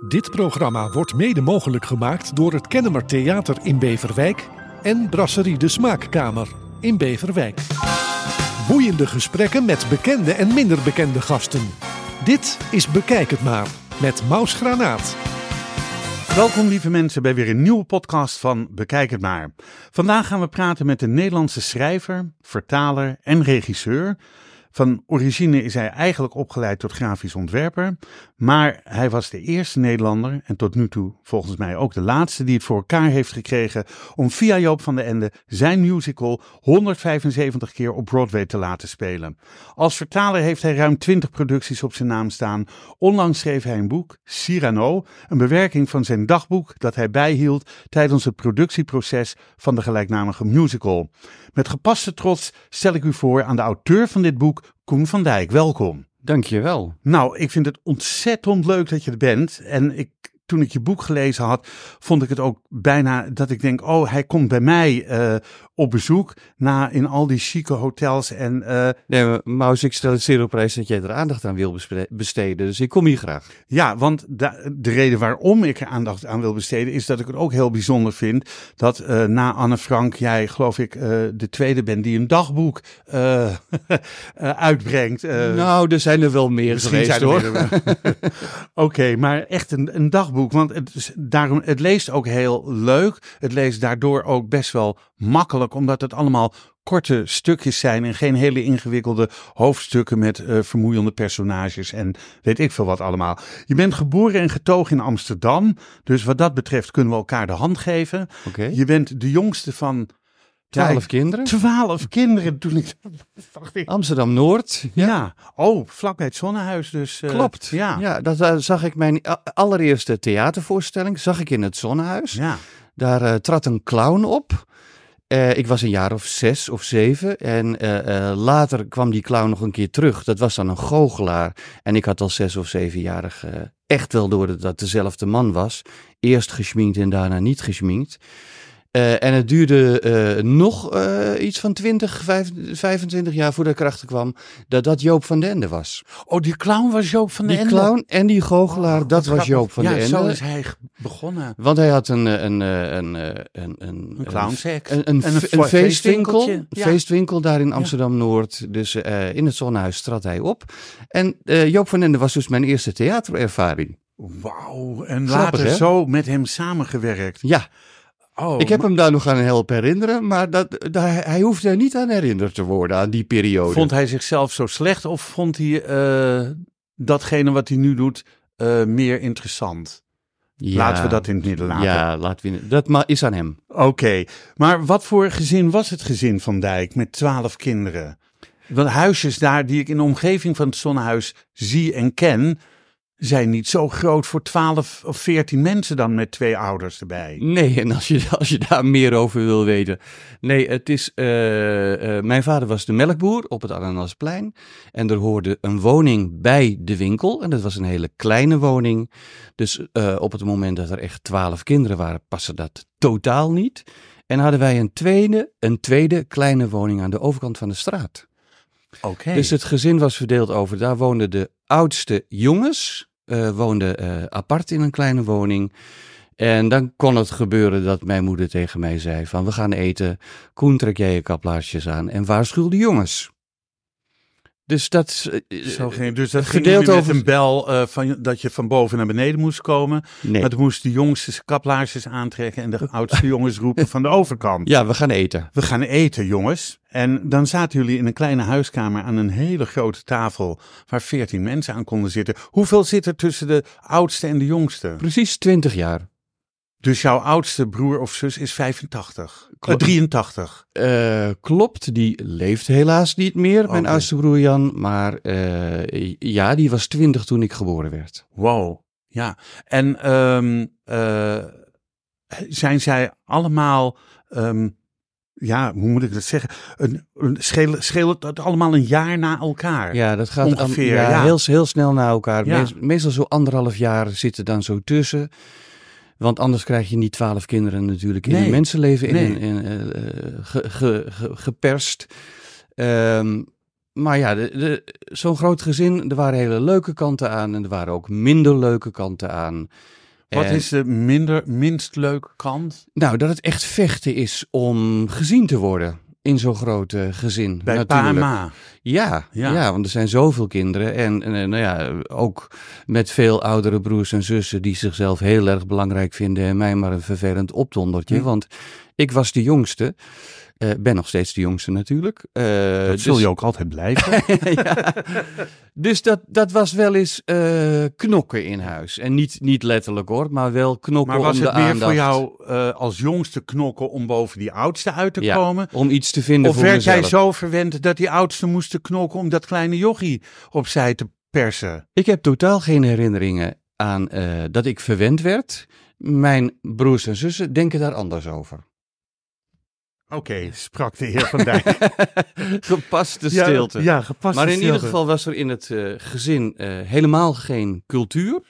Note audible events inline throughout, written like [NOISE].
Dit programma wordt mede mogelijk gemaakt door het Kennemer Theater in Beverwijk en Brasserie de Smaakkamer in Beverwijk. Boeiende gesprekken met bekende en minder bekende gasten. Dit is Bekijk het maar met Maus Granaat. Welkom lieve mensen bij weer een nieuwe podcast van Bekijk het maar. Vandaag gaan we praten met een Nederlandse schrijver, vertaler en regisseur. Van origine is hij eigenlijk opgeleid tot grafisch ontwerper, maar hij was de eerste Nederlander en tot nu toe volgens mij ook de laatste die het voor elkaar heeft gekregen om via Joop van den Ende zijn musical 175 keer op Broadway te laten spelen. Als vertaler heeft hij ruim 20 producties op zijn naam staan. Onlangs schreef hij een boek, Cyrano, een bewerking van zijn dagboek dat hij bijhield tijdens het productieproces van de gelijknamige musical. Met gepaste trots stel ik u voor aan de auteur van dit boek, Koen van Dijk. Welkom. Dankjewel. Nou, ik vind het ontzettend leuk dat je er bent. En ik, toen ik je boek gelezen had, vond ik het ook bijna dat ik denk: oh, hij komt bij mij uh, op bezoek. Na in al die chique hotels. En, uh, nee, Maus, ik stel het zeer op prijs dat jij er aandacht aan wil besteden. Dus ik kom hier graag. Ja, want de, de reden waarom ik er aandacht aan wil besteden, is dat ik het ook heel bijzonder vind dat uh, na Anne Frank jij, geloof ik, de tweede bent die een dagboek [LAUGHS] uitbrengt. nou, er zijn er wel meer Misschien geweest, zijn er hoor. [LAUGHS] Oké, okay, maar echt een, een dagboek. Want het, is, daarom, het leest ook heel leuk. Het leest daardoor ook best wel makkelijk, omdat het allemaal korte stukjes zijn en geen hele ingewikkelde hoofdstukken met uh, vermoeiende personages en weet ik veel wat allemaal. Je bent geboren en getogen in Amsterdam, dus wat dat betreft kunnen we elkaar de hand geven. Okay. Je bent de jongste van Twaalf kinderen? Twaalf kinderen toen ik. Amsterdam Noord. Ja. ja. Oh, vlakbij het Zonnehuis. Dus, uh, Klopt. Ja. ja, dat uh, zag ik mijn allereerste theatervoorstelling. Zag ik in het Zonnehuis. Ja. Daar uh, trad een clown op. Uh, ik was een jaar of zes of zeven. En later kwam die clown nog een keer terug. Dat was dan een goochelaar. En ik had al zes of zevenjarig echt wel door dat dat dezelfde man was. Eerst geschminkt en daarna niet geschminkt. Uh, en het duurde uh, nog uh, iets van 20, 25 jaar voordat ik erachter kwam dat dat Joop van den Ende was. Oh, die clown was Joop van den Ende? Die clown en die goochelaar, oh, dat was Joop van ja, den Ende. Ja, zo is hij begonnen. Want hij had een... Een, een, een, een, een. Een, een, een, een feestwinkel. Ja. feestwinkel daar in Amsterdam-Noord. Dus in het Zonnehuis trad hij op. En Joop van den Ende was dus mijn eerste theaterervaring. Wauw, en Grappig, later hè? zo met hem samengewerkt. Ja. Oh, ik heb hem daar nog aan helpen herinneren, maar dat, hij hoeft er niet aan herinnerd te worden, aan die periode. Vond hij zichzelf zo slecht of vond hij uh, datgene wat hij nu doet uh, meer interessant? Ja, laten we dat in het midden laten. Ja, laten we, dat is aan hem. Oké, okay. maar wat voor gezin was het gezin van Dijk met twaalf kinderen? Want huisjes daar die ik in de omgeving van het Zonnehuis zie en ken, zijn niet zo groot voor 12 of 14 mensen dan met twee ouders erbij. Nee, en als je, als je daar meer over wil weten. Nee, het is. Uh, uh, mijn vader was de melkboer op het Ananasplein. En er hoorde een woning bij de winkel. En dat was een hele kleine woning. Dus uh, op het moment dat er echt 12 kinderen waren, paste dat totaal niet. En hadden wij een tweede, een tweede kleine woning aan de overkant van de straat. Okay. Dus het gezin was verdeeld over. Daar woonden de oudste jongens, uh, woonden uh, apart in een kleine woning. En dan kon het gebeuren dat mijn moeder tegen mij zei: van we gaan eten. Koen, trek jij je kaplaarsjes aan en waarschuw de jongens. Dus dat, uh, Zo ging, dus dat gedeeld ging over een bel uh, van, dat je van boven naar beneden moest komen. Nee. Maar dan moesten de jongste kaplaarsjes aantrekken en de [LAUGHS] oudste jongens roepen van de overkant. Ja, we gaan eten. We gaan eten, jongens. En dan zaten jullie in een kleine huiskamer aan een hele grote tafel waar veertien mensen aan konden zitten. Hoeveel zit er tussen de oudste en de jongste? Precies 20 jaar. Dus jouw oudste broer of zus is 85? Klopt. Uh, 83? Uh, klopt, die leeft helaas niet meer, mijn oudste broer Jan. Maar uh, ja, die was 20 toen ik geboren werd. Wow, ja. En um, zijn zij allemaal... Um, ja, hoe moet ik dat zeggen? Een, een schelen, schelen het allemaal een jaar na elkaar? Ja, dat gaat ongeveer. Ja, ja. Heel, heel snel na elkaar. Ja. Meestal, meestal zo anderhalf jaar zitten dan zo tussen. Want anders krijg je niet twaalf kinderen natuurlijk in nee. een mensenleven in, nee. in, in uh, ge, ge, ge, geperst. Um, maar ja, zo'n groot gezin, er waren hele leuke kanten aan en er waren ook minder leuke kanten aan. Wat En- is de minder, minst leuke kant? Nou, dat het echt vechten is om gezien te worden in zo'n groot eh, gezin. Bij pa natuurlijk. en ma. Ja, Ja. ja. want er zijn zoveel kinderen. En, en eh, nou ja, ook met veel oudere broers en zussen die zichzelf heel erg belangrijk vinden. En mij maar een vervelend opdondertje. Hm. Want ik was de jongste. Eh, ben nog steeds de jongste natuurlijk. Eh, Dat zul dus- je ook altijd blijven. [LAUGHS] ja. Dus dat, dat was wel eens eh, knokken in huis. En niet, niet letterlijk hoor, maar wel knokken Maar was om het meer aandacht. voor jou als jongste knokken om boven die oudste uit te Ja, komen? Om iets te vinden Of voor werd jij mezelf. zo verwend dat die oudste moesten knokken om dat kleine jochie opzij te persen? Ik heb totaal geen herinneringen aan dat ik verwend werd. Mijn broers en zussen denken daar anders over. Oké, sprak de heer Van Dijk. [LAUGHS] Gepaste Ja, stilte. Ja, gepast. maar in ieder geval was er in het eh, gezin eh, helemaal geen cultuur.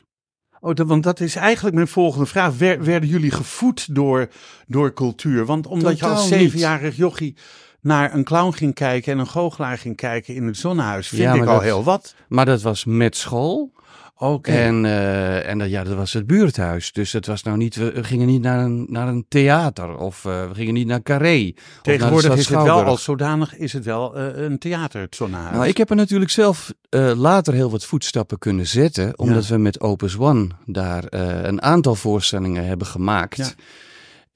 Oh, want dat is eigenlijk mijn volgende vraag. Wer- werden jullie gevoed door, door cultuur? Want omdat je als zevenjarig jochie naar een clown ging kijken en een goochelaar ging kijken in het zonnehuis, vind Ja, ik al dat- heel wat. Maar dat was met school. Oké. En, eh, en dat, ja, dat was het buurthuis. Dus het was nou niet, we gingen niet naar een, naar een theater of eh, we gingen niet naar Carré. Tegenwoordig naar is het wel als zodanig is het wel eh, een theater, het zonnehuis. Nou, ik heb er natuurlijk zelf later heel wat voetstappen kunnen zetten. Omdat we met Opus One daar een aantal voorstellingen hebben gemaakt. Ja.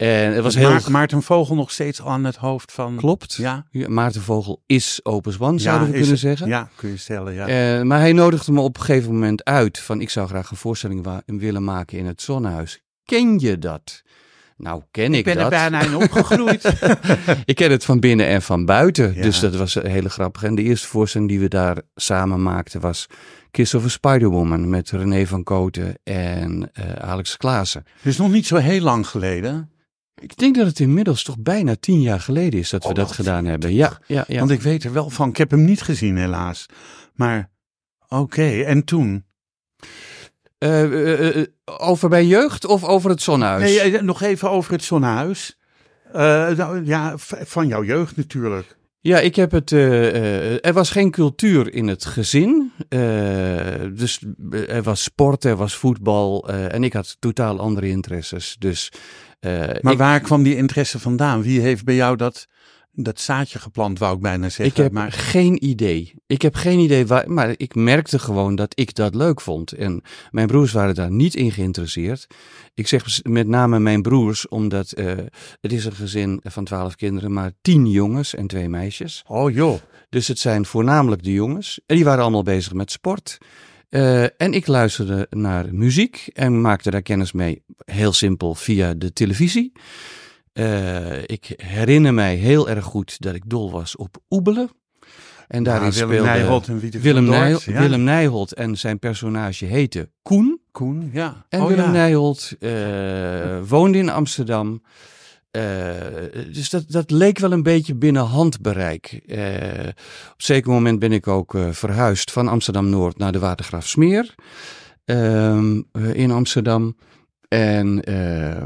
En het was heel... Maarten Vogel nog steeds aan het hoofd van... Klopt. Ja, Maarten Vogel is Opus One, zouden we kunnen het- zeggen. Ja, kun je stellen, ja. Eh, maar hij nodigde me op een gegeven moment uit van ik zou graag een voorstelling willen maken in het Zonnehuis. Ken je dat? Nou, ken ik, ik ben dat. er bijna in opgegroeid. [LAUGHS] ik ken het van binnen en van buiten. Ja. Dus dat was hele grappig. En de eerste voorstelling die we daar samen maakten was Kiss of a Spider-Woman met René van Koten en eh, Alex Klaassen. dus nog niet zo heel lang geleden. Ik denk dat het inmiddels toch bijna tien jaar geleden is dat we Oh, dat wat gedaan hebben. Ja, ja, ja. Want ik weet er wel van. Ik heb hem niet gezien, helaas. Maar oké, en toen? Eh, eh, eh, over bij jeugd of over het Zonnehuis? Nee, nog even over het zonnehuis. Eh, nou, ja, van jouw jeugd natuurlijk. Ja, ik heb het. er was geen cultuur in het gezin. Dus er was sport, er was voetbal. en ik had totaal andere interesses. Dus. Eh, Maar ik, waar kwam die interesse vandaan? Wie heeft bij jou dat, dat zaadje geplant, wou ik bijna zeggen. ik heb maar, geen idee. Ik heb geen idee waar. Maar ik merkte gewoon dat ik dat leuk vond. En mijn broers waren daar niet in geïnteresseerd. Ik zeg met name mijn broers, omdat eh, het is een gezin van twaalf kinderen, maar tien jongens en twee meisjes. oh joh. Dus het zijn voornamelijk de jongens. En die waren allemaal bezig met sport. Eh, en ik luisterde naar muziek en maakte daar kennis mee. Heel simpel via de televisie. Eh, ik herinner mij heel erg goed dat ik dol was op Oebelen. En daarin Willem speelde Nijholt en Wiete Willem, Nijholt, ja. Willem Nijholt en zijn personage heette Koen. Koen, ja. En oh, Willem ja. Nijholt eh, woonde in Amsterdam. Eh, dus dat, dat leek wel een beetje binnen handbereik. Eh, op een zeker moment ben ik ook eh, verhuisd van Amsterdam-Noord naar de Watergraaf Smeer ehm, eh, in Amsterdam. En eh,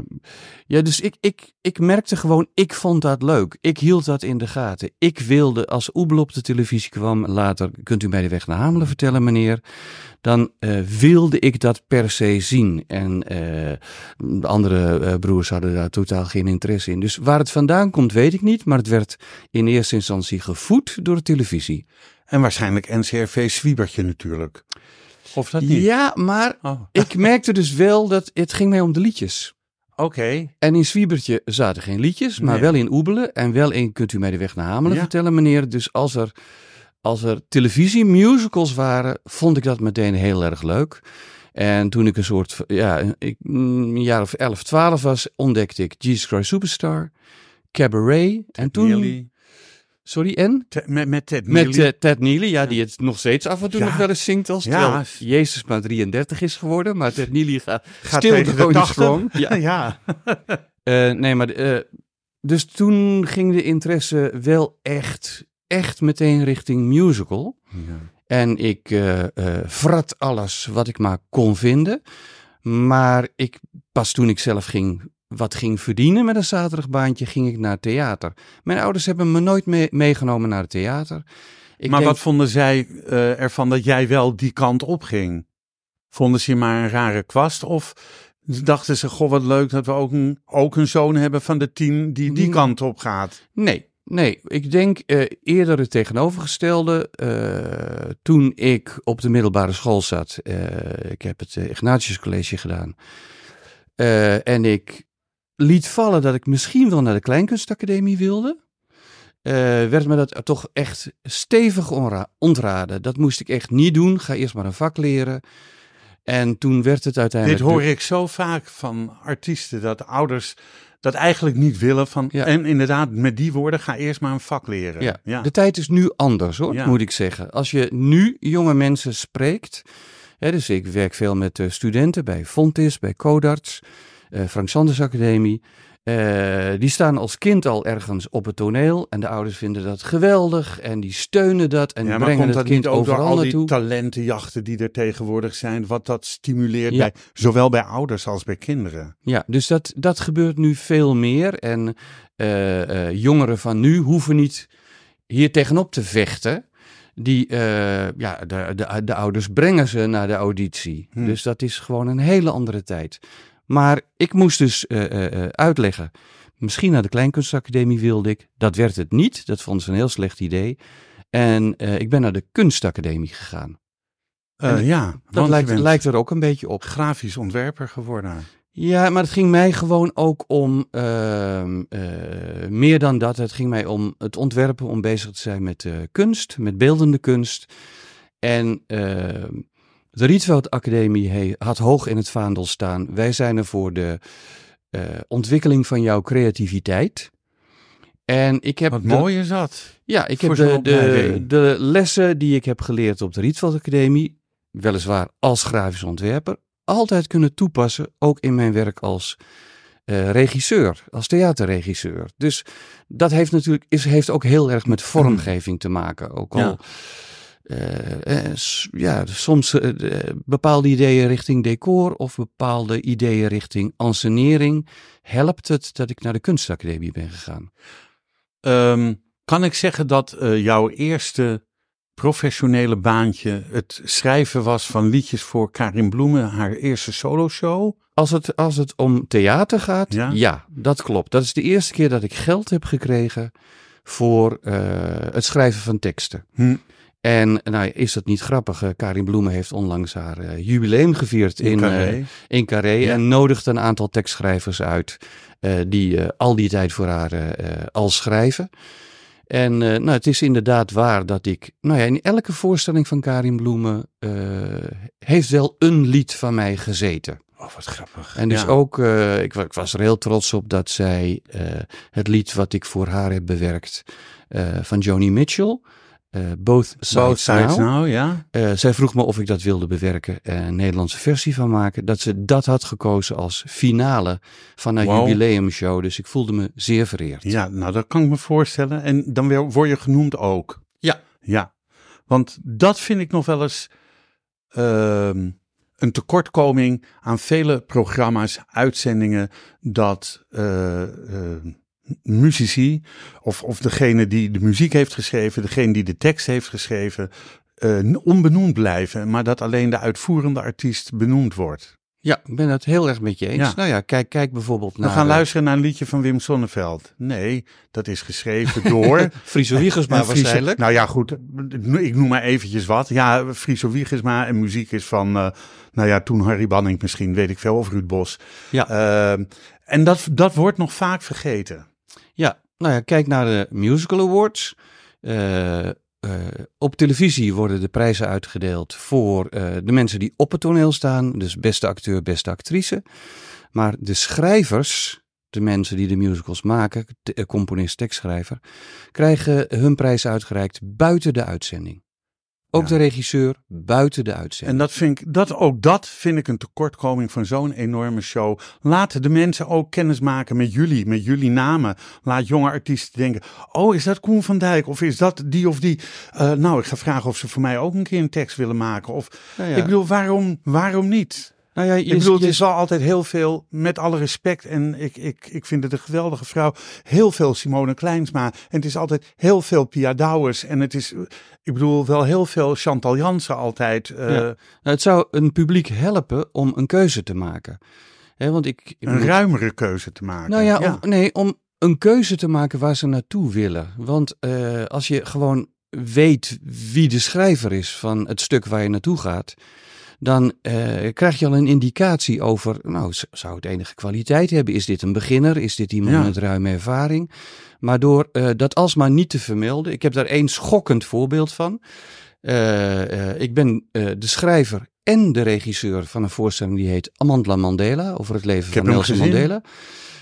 ja, dus ik, ik, ik merkte gewoon, ik vond dat leuk. Ik hield dat in de gaten. Ik wilde, als Oebel op de televisie kwam, later, kunt u mij de weg naar Hamelen vertellen, meneer? Dan eh, wilde ik dat per se zien. En eh, de andere broers hadden daar totaal geen interesse in. Dus waar het vandaan komt, weet ik niet. Maar het werd in eerste instantie gevoed door de televisie. En waarschijnlijk NCRV Zwiebertje natuurlijk. Of dat niet? Ja, maar Oh, [LAUGHS] ik merkte dus wel dat het ging mij om de liedjes. oké. En in Zwiebertje zaten geen liedjes, maar Nee. wel in Oebelen. En wel in Kunt u mij de weg naar Hamelen Ja. vertellen, meneer. Dus als er, als er televisiemusicals waren, vond ik dat meteen heel erg leuk. En toen ik een soort, ja, ik, mm, een jaar of 11, 12 was, ontdekte ik Jesus Christ Superstar, Cabaret. en toen. Sorry, en? Te- met, met Ted Met Neely. eh, Ted Neely, ja, die het nog steeds af en toe Ja. nog wel eens zingt als Ja. terwijl Jezus maar 33 is geworden. Maar Ted Neely gaat, Gaat tegen de 80. strong. [LAUGHS] Ja. ja. [LAUGHS] Eh, nee, maar eh, dus toen ging de interesse wel echt, echt meteen richting musical. En ik vrat alles wat ik maar kon vinden. Maar ik, pas toen ik zelf ging, wat ging verdienen met een zaterdagbaantje, ging ik naar theater. Mijn ouders hebben me nooit mee- meegenomen naar het theater. Ik maar denk- wat vonden zij eh, ervan dat jij wel die kant op ging? Vonden ze je maar een rare kwast? Of dachten ze, goh, wat leuk dat we ook een, ook een zoon hebben van de tien die die Mm. kant op gaat? Nee, nee. Ik denk eh, eerder het tegenovergestelde. Eh, toen ik op de middelbare school zat, ik heb het Ignatius College gedaan. en ik liet vallen dat ik misschien wel naar de Kleinkunstacademie wilde. eh, werd me dat toch echt stevig ontraden. Dat moest ik echt niet doen. Ga eerst maar een vak leren. En toen werd het Dit uiteindelijk... hoor ik zo vaak van artiesten, dat ouders dat eigenlijk niet willen. Van, Ja. En inderdaad, met die woorden, ga eerst maar een vak leren. Ja, ja. de tijd is nu anders hoor, Ja. moet ik zeggen. Als je nu jonge mensen spreekt, hè, dus ik werk veel met eh, studenten bij Fontis, bij Codarts, Frank Sanders Academie. Eh, die staan als kind al ergens op het toneel en de ouders vinden dat geweldig en die steunen dat en Ja, brengen het dat niet kind ook door overal al die naartoe. talentenjachten die er tegenwoordig zijn, wat dat stimuleert Ja. bij, zowel bij ouders als bij kinderen? Ja, dus dat, dat gebeurt nu veel meer. En eh, eh, jongeren van nu hoeven niet hier tegenop te vechten. Die, eh, ja, de, de, de ouders brengen ze naar de auditie. Hm. Dus dat is gewoon een hele andere tijd. Maar ik moest dus eh, eh, uitleggen. Misschien naar de Kleinkunstacademie wilde ik. Dat werd het niet. Dat vond ze een heel slecht idee. En ik ben naar de Kunstacademie gegaan. En ja, Dat lijkt, lijkt er ook een beetje op. grafisch ontwerper geworden. Ja, maar het ging mij gewoon ook om ehm, eh, meer dan dat. Het ging mij om het ontwerpen, om bezig te zijn met kunst, met beeldende kunst. En ehm, de Rietveld Academie he- had hoog in het vaandel staan. Wij zijn er voor de eh, ontwikkeling van jouw creativiteit. En ik heb Wat de- mooi is dat. ja, ik heb de, de, de lessen die ik heb geleerd op de Rietveld Academie, weliswaar als grafisch ontwerper, altijd kunnen toepassen, ook in mijn werk als eh, regisseur, als theaterregisseur. Dus dat heeft natuurlijk is, heeft ook heel erg met vormgeving te maken. Ook al Ja. Eh, eh, ja, soms eh, de- bepaalde ideeën richting decor of bepaalde ideeën richting ansenering helpt het dat ik naar de kunstacademie ben gegaan. Ehm, kan ik zeggen dat jouw eerste professionele baantje het schrijven was van liedjes voor Karin Bloemen, haar eerste soloshow? Als het, als het om theater gaat, Ja? ja? dat klopt. Dat is de eerste keer dat ik geld heb gekregen voor het schrijven van teksten. Hm. En nou, is dat niet grappig? Eh, Karin Bloemen heeft onlangs haar eh, jubileum gevierd in, In eh, Carré. in Carré Ja. en nodigt een aantal tekstschrijvers uit die al die tijd voor haar al schrijven. En nou, het is inderdaad waar dat ik, nou ja, in elke voorstelling van Karin Bloemen heeft wel een lied van mij gezeten. Oh, wat grappig. En dus Ja. ook, ik, ik was er heel trots op dat zij het lied wat ik voor haar heb bewerkt van Joni Mitchell, eh, Both Sides, Both Sides Now. Now, ja. Eh, zij vroeg me of ik dat wilde bewerken en een Nederlandse versie van maken. Dat ze dat had gekozen als finale van haar Wow. jubileumshow. Dus ik voelde me zeer vereerd. Ja, nou dat kan ik me voorstellen. En dan word je genoemd ook. Ja. Ja, want dat vind ik nog wel eens ehm, een tekortkoming aan vele programma's, uitzendingen, dat eh, eh, muzici of, of degene die de muziek heeft geschreven, degene die de tekst heeft geschreven, eh, onbenoemd blijven, maar dat alleen de uitvoerende artiest benoemd wordt. Ja, ik ben het heel erg met je eens. Ja. Nou ja, kijk, kijk bijvoorbeeld We naar... gaan eh, luisteren naar een liedje van Wim Sonneveld. Nee, dat is geschreven door... [LAUGHS] Friso Wiegersma Ja, Friese- waarschijnlijk. Nou ja, goed. Ik noem maar eventjes wat. Ja, Friso Wiegersma en muziek is van, eh, nou ja, toen Harry Banning misschien, weet ik veel, of Ruud Bos. Ja. Ehm, en dat, dat wordt nog vaak vergeten. Nou ja, kijk naar de Musical Awards. Eh, eh, op televisie worden de prijzen uitgedeeld voor eh, de mensen die op het toneel staan. Dus beste acteur, beste actrice. Maar de schrijvers, de mensen die de musicals maken, de, componist, tekstschrijver, krijgen hun prijs uitgereikt buiten de uitzending. Ook Ja. de regisseur buiten de En uitzending. dat vind ik, dat, ook dat vind ik een tekortkoming van zo'n enorme show. Laat de mensen ook kennis maken met jullie, met jullie namen. Laat jonge artiesten denken, oh, is dat Koen van Dijk? Of is dat die of die? Eh, nou, ik ga vragen of ze voor mij ook een keer een tekst willen maken. Of, Nou ja. ik bedoel, waarom, waarom niet? Nou ja, je, ik bedoel, het je- altijd heel veel, met alle respect, en ik, ik, ik vind het een geweldige vrouw, heel veel Simone Kleinsma. En het is altijd heel veel Pia Douwers. En het is, ik bedoel, wel heel veel Chantal Jansen altijd. eh, Ja. Nou, het zou een publiek helpen om een keuze te maken. Hè, want ik, ik Een ruimere keuze te maken. Nou ja, Om, nee, om een keuze te maken waar ze naartoe willen. Want eh, als je gewoon weet wie de schrijver is van het stuk waar je naartoe gaat, dan eh, krijg je al een indicatie over, nou, zou het enige kwaliteit hebben? Is dit een beginner? Is dit iemand Ja. met ruime ervaring? Maar door eh, dat alsmaar niet te vermelden, ik heb daar één schokkend voorbeeld van. Eh, ik ben de schrijver en de regisseur van een voorstelling die heet Amandla Mandela, over het leven van Nelson. Mandela.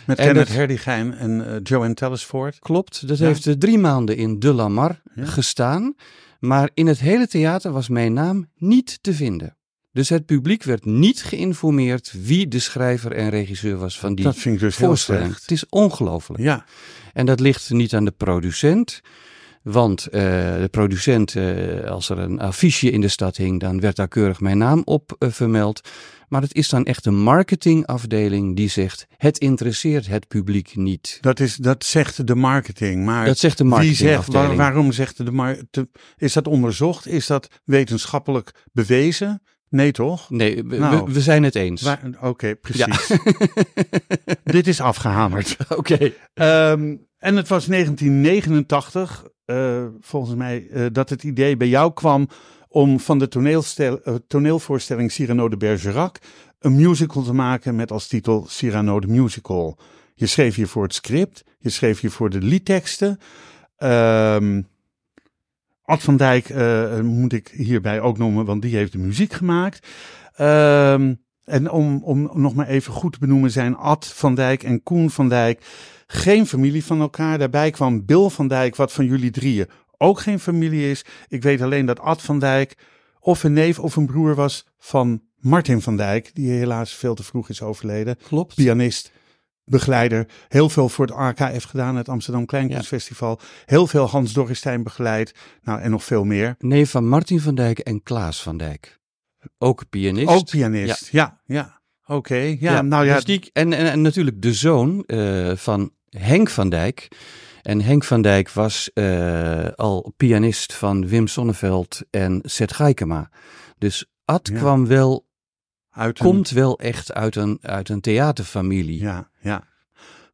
Met en Kenneth dat- Herdigijn en eh, Joanne Tellisford. Klopt, dat Ja. heeft drie maanden in De La Mar Ja. gestaan. Maar in het hele theater was mijn naam niet te vinden. Dus het publiek werd niet geïnformeerd wie de schrijver en regisseur was van die Dat vind ik dus heel voorstelling. Het is ongelooflijk. Ja, En dat ligt niet aan de producent. Want eh, de producent, eh, als er een affiche in de stad hing, dan werd daar keurig mijn naam op eh, vermeld. Maar het is dan echt een marketingafdeling die zegt: het interesseert het publiek niet. dat, is, dat zegt de marketing. Maar Dat zegt de wie zegt, waar- waarom zegt de marketing? Is dat onderzocht? Is dat wetenschappelijk bewezen? Nee, toch? Nee, we, Nou. we, we zijn het eens. Oké, precies. [LAUGHS] Dit is afgehamerd. Oké. Ehm, en het was 1989, eh, volgens mij, eh, dat het idee bij jou kwam om van de eh, toneelvoorstelling Cyrano de Bergerac een musical te maken met als titel Cyrano de Musical. Je schreef hiervoor het script, je schreef hiervoor de liedteksten. Ehm Ad van Dijk eh, moet ik hierbij ook noemen, want die heeft de muziek gemaakt. Ehm, en om, om nog maar even goed te benoemen zijn Ad van Dijk en Koen van Dijk geen familie van elkaar. Daarbij kwam Bill van Dijk, wat van jullie drieën ook geen familie is. Ik weet alleen dat Ad van Dijk of een neef of een broer was van Martin van Dijk, die helaas veel te vroeg is overleden. Klopt. Pianist, begeleider, heel veel voor het RKF gedaan, het Amsterdam Kleinkunstfestival. Heel veel Hans Dorrestein begeleid, nou en nog veel meer. Nee, van Martin van Dijk en Klaas van Dijk. Ook pianist. Ook pianist, ja, ja. Oké, ja, nou ja, dus die, en, en, en natuurlijk de zoon eh, van Henk van Dijk. En Henk van Dijk was eh, al pianist van Wim Sonneveld en Seth Gaikema. Dus Ad Ja. kwam wel, uit een- komt wel echt uit een, uit een theaterfamilie. Ja, ja.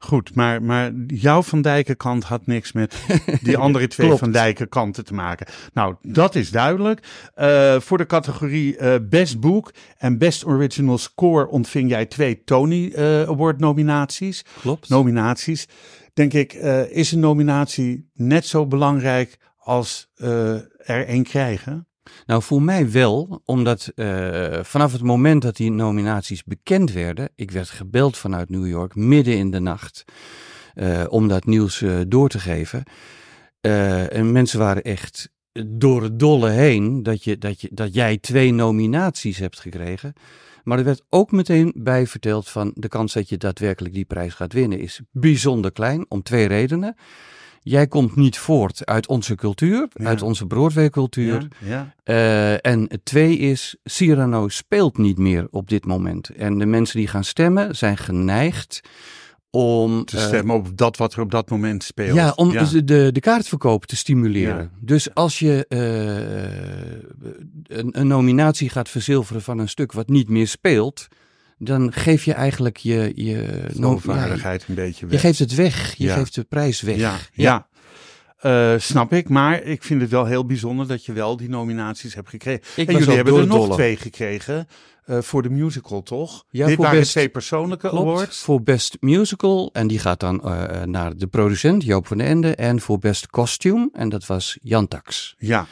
Goed, maar, maar jouw Van Dijken kant had niks met die [LAUGHS] andere twee. Van Dijken kanten te maken. Nou, dat is duidelijk. Eh, voor de categorie eh, Best Book en Best Original Score ontving jij twee Tony eh, Award nominaties. Klopt. Nominaties. Denk ik, is een nominatie net zo belangrijk als er één krijgen? Nou, voor mij wel, omdat eh, vanaf het moment dat die nominaties bekend werden, ik werd gebeld vanuit New York midden in de nacht eh, om dat nieuws eh, door te geven. En mensen waren echt door het dolle heen dat, je, dat, je, dat jij twee nominaties hebt gekregen. Maar er werd ook meteen bij verteld van de kans dat je daadwerkelijk die prijs gaat winnen is bijzonder klein, om twee redenen. Jij komt niet voort uit onze cultuur, Ja. uit onze Broadway-cultuur. Ja, ja. Eh, en het twee is, Cyrano speelt niet meer op dit moment. En de mensen die gaan stemmen zijn geneigd om... Te eh, stemmen op dat wat er op dat moment speelt. ja, om De, de, kaartverkoop te stimuleren. Dus als je eh, een, een nominatie gaat verzilveren van een stuk wat niet meer speelt, dan geef je eigenlijk je... je een beetje je weg. geeft het weg. Je Ja. geeft de prijs weg. Ja, ja. Eh, snap ik. Maar ik vind het wel heel bijzonder dat je wel die nominaties hebt gekregen. Ik en jullie hebben er nog twee gekregen eh, voor de musical, toch? Ja, Dit voor waren best- twee persoonlijke Klopt, awards. voor Best Musical. En die gaat dan eh, naar de producent Joop van den Ende. En voor Best Costume. En dat was Jan Tax. Ja.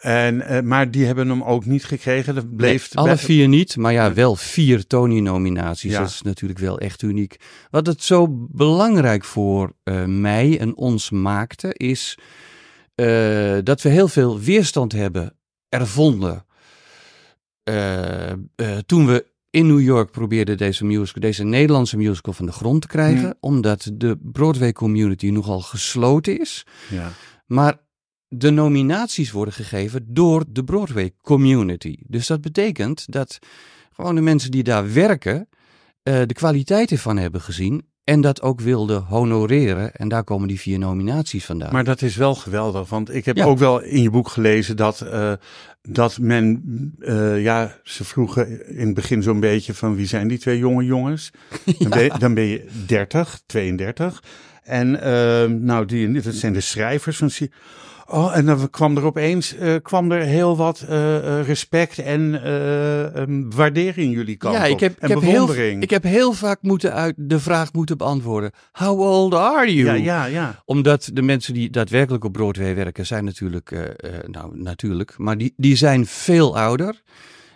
En, eh, maar die hebben hem ook niet gekregen. Dat bleef Nee, alle vier niet, maar ja, wel vier Tony-nominaties. Ja. Dat is natuurlijk wel echt uniek. Wat het zo belangrijk voor eh, mij en ons maakte, is eh, dat we heel veel weerstand hebben ervonden. Toen we in New York probeerden deze, musical, deze Nederlandse musical van de grond te krijgen, Ja. omdat de Broadway-community nogal gesloten is. Ja. Maar de nominaties worden gegeven door de Broadway community. Dus dat betekent dat gewoon de mensen die daar werken, eh, de kwaliteit ervan hebben gezien en dat ook wilden honoreren. En daar komen die vier nominaties vandaan. Maar dat is wel geweldig, want ik heb Ja. ook wel in je boek gelezen dat, eh, dat men, eh, ja, ze vroegen in het begin zo'n beetje van wie zijn die twee jonge jongens? [LAUGHS] Dan, ben, je, dan ben je 30, 32. En nou, die, dat zijn de schrijvers van. Oh, en dan kwam er opeens eh, kwam er heel wat eh, eh, respect en eh, ehm, waardering in jullie kant ja, op. ik heb, en ik, heb heel, bewondering. ik heb heel vaak moeten uit, de vraag moeten beantwoorden. How old are you? ja, ja, ja. Omdat de mensen die daadwerkelijk op Broadway werken, zijn natuurlijk, nou natuurlijk, maar die, die zijn veel ouder.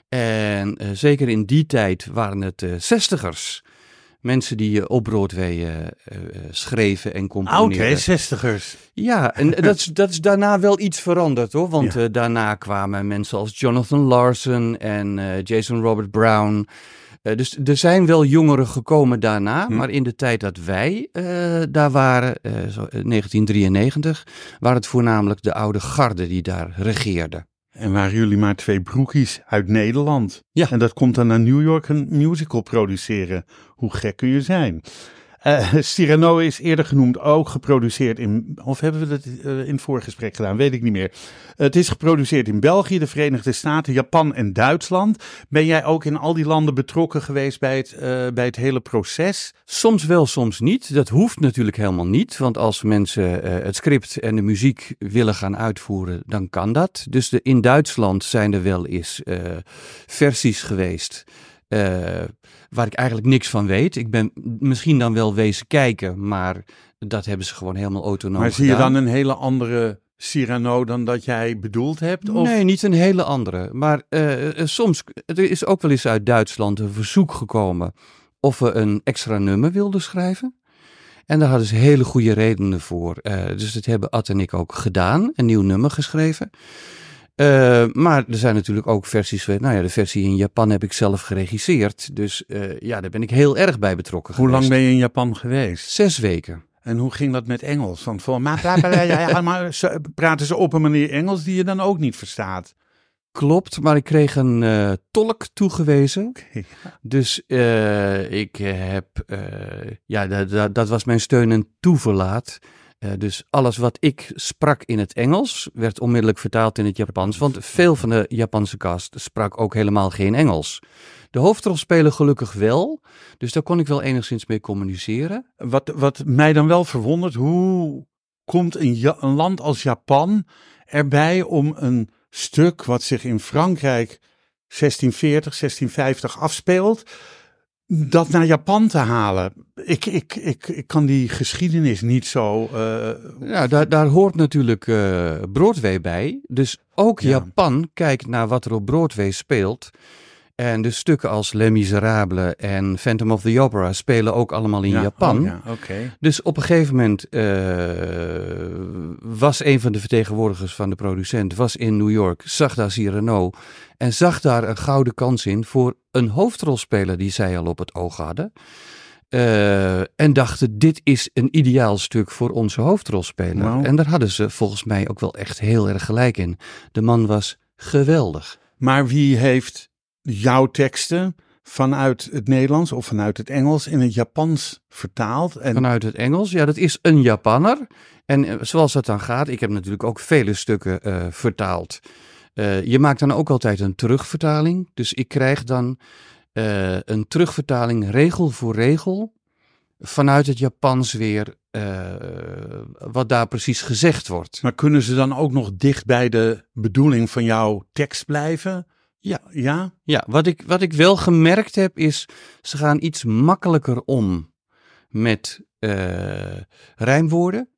En zeker in die tijd waren het zestigers. Mensen die eh, op Broadway eh, eh, schreven en componeerden. hè? Zestigers. Ja, en [LAUGHS] dat is, dat is daarna wel iets veranderd hoor. Want Ja. daarna kwamen mensen als Jonathan Larson en Jason Robert Brown. Dus er zijn wel jongeren gekomen daarna. Hm. Maar in de tijd dat wij daar waren, eh, zo, eh, 1993, waren het voornamelijk de oude garde die daar regeerde. En waren jullie maar twee broekies uit Nederland. Ja. En dat komt dan naar New York een musical produceren. Hoe gek kun je zijn? Eh Cyrano is eerder genoemd ook geproduceerd in, of hebben we dat eh, in het voorgesprek gedaan, weet ik niet meer. Het is geproduceerd in België, de Verenigde Staten, Japan en Duitsland. Ben jij ook in al die landen betrokken geweest bij het, eh, bij het hele proces? Soms wel, soms niet. Dat hoeft natuurlijk helemaal niet. Want als mensen het script en de muziek willen gaan uitvoeren, dan kan dat. Dus de, in Duitsland zijn er wel eens versies geweest. Eh, waar ik eigenlijk niks van weet. Ik ben misschien dan wel wezen kijken, maar dat hebben ze gewoon helemaal autonoom maar zie je dan een hele andere Cyrano dan dat jij bedoeld hebt? Of? Nee, niet een hele andere. Maar eh, soms, er is ook wel eens uit Duitsland een verzoek gekomen of we een extra nummer wilden schrijven. En daar hadden ze hele goede redenen voor. Dus dat hebben Ad en ik ook gedaan, een nieuw nummer geschreven. Eh, maar er zijn natuurlijk ook versies. geweest. Nou ja, de versie in Japan heb ik zelf geregisseerd. Dus eh, ja, daar ben ik heel erg bij betrokken Hoe lang geweest. ben je in Japan geweest? Zes weken. En hoe ging dat met Engels? Want voor mij maar praten ze op een manier Engels die je dan ook niet verstaat. Klopt, maar ik kreeg een eh, tolk toegewezen. Oké. Dus ik heb, ja, dat was mijn steun en toeverlaat. Eh, dus alles wat ik sprak in het Engels werd onmiddellijk vertaald in het Japans. Want veel van de Japanse cast sprak ook helemaal geen Engels. De hoofdrolspeler gelukkig wel. Dus daar kon ik wel enigszins mee communiceren. Wat, wat mij dan wel verwondert, hoe komt een, een land als Japan erbij om een stuk wat zich in Frankrijk 1640, 1650 afspeelt, dat naar Japan te halen? Ik, ik, ik, ik kan die geschiedenis niet zo. eh, Ja, daar, daar hoort natuurlijk eh, Broadway bij. Dus ook Ja. Japan kijkt naar wat er op Broadway speelt. En de stukken als Les Miserables en Phantom of the Opera spelen ook allemaal in ja, Japan. oh ja. Dus op een gegeven moment eh, was een van de vertegenwoordigers van de producent was in New York, zag daar Cyrano en zag daar een gouden kans in voor een hoofdrolspeler die zij al op het oog hadden. Eh, en dachten, dit is een ideaal stuk voor onze hoofdrolspeler. En daar hadden ze volgens mij ook wel echt heel erg gelijk in. De man was geweldig. Maar wie heeft jouw teksten vanuit het Nederlands of vanuit het Engels in het Japans vertaald? En Vanuit het Engels, ja, dat is een Japanner. En eh, zoals dat dan gaat, ik heb natuurlijk ook vele stukken eh, vertaald. Eh, je maakt dan ook altijd een terugvertaling. Dus ik krijg dan een terugvertaling regel voor regel vanuit het Japans weer wat daar precies gezegd wordt. Maar kunnen ze dan ook nog dicht bij de bedoeling van jouw tekst blijven? Ja. Ja? Ja, wat ik, wat ik wel gemerkt heb is, ze gaan iets makkelijker om met eh, rijmwoorden.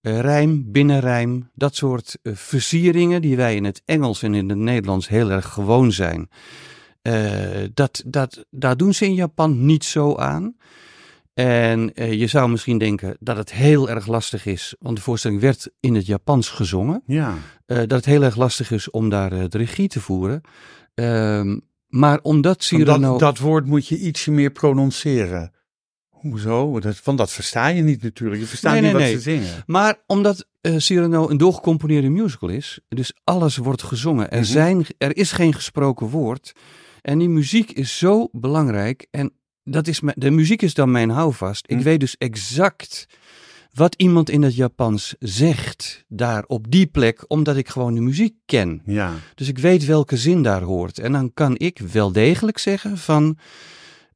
Eh, rijm, binnenrijm, dat soort eh, versieringen die wij in het Engels en in het Nederlands heel erg gewoon zijn. Dat, dat, daar doen ze in Japan niet zo aan. En je zou misschien denken dat het heel erg lastig is, want de voorstelling werd in het Japans gezongen Ja. dat het heel erg lastig is om daar de regie te voeren. Ehm, maar omdat Cyrano... dat, dat woord moet je ietsje meer prononceren. Hoezo? Dat, want dat versta je niet natuurlijk. Je verstaat Nee, niet nee, wat nee. ze zingen. Maar omdat eh, Cyrano een doorgecomponeerde musical is, dus alles wordt gezongen. Er, Mhm. zijn, er is geen gesproken woord. En die muziek is zo belangrijk. En dat is, de muziek is dan mijn houvast. Ik Hm. weet dus exact wat iemand in het Japans zegt daar op die plek, omdat ik gewoon de muziek ken. Ja. Dus ik weet welke zin daar hoort. En dan kan ik wel degelijk zeggen van...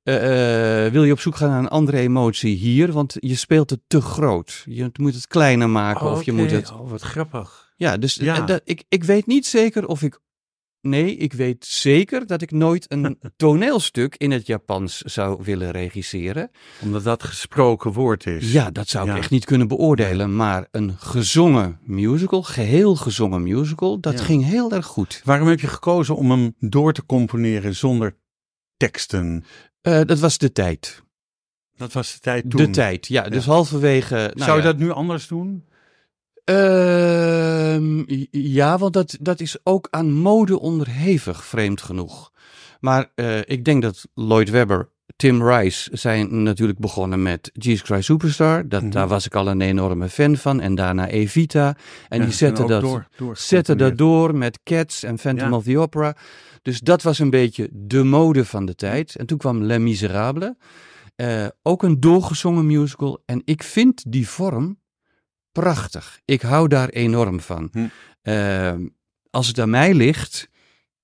eh, eh, wil je op zoek gaan naar een andere emotie hier? Want je speelt het te groot. Je moet het kleiner maken of je moet het... Oh, wat grappig. Ja, dus Ja. dat, ik, ik weet niet zeker of ik... Nee, ik weet zeker dat ik nooit een [LAUGHS] toneelstuk in het Japans zou willen regisseren. Omdat dat gesproken woord is. Ja, dat zou ik Ja. echt niet kunnen beoordelen. Maar een gezongen musical, geheel gezongen musical, dat Ja. ging heel erg goed. Waarom heb je gekozen om hem door te componeren zonder teksten? Eh, dat was de tijd. Dat was de tijd toen. De tijd, ja. Dus halverwege... nou Zou je ja. dat nu anders doen? Ehm, ja, want dat, dat is ook aan mode onderhevig, vreemd genoeg. Maar eh, ik denk dat Lloyd Webber, Tim Rice zijn natuurlijk begonnen met Jesus Christ Superstar. Dat, Mhm. Daar was ik al een enorme fan van. En daarna Evita. En Ja, die zetten dat, door, door zetten dat door met Cats en Phantom Ja. of the Opera. Dus dat was een beetje de mode van de tijd. En toen kwam Les Miserables. Eh, ook een doorgezongen musical. En ik vind die vorm prachtig. Ik hou daar enorm van. Hm. Eh, als het aan mij ligt,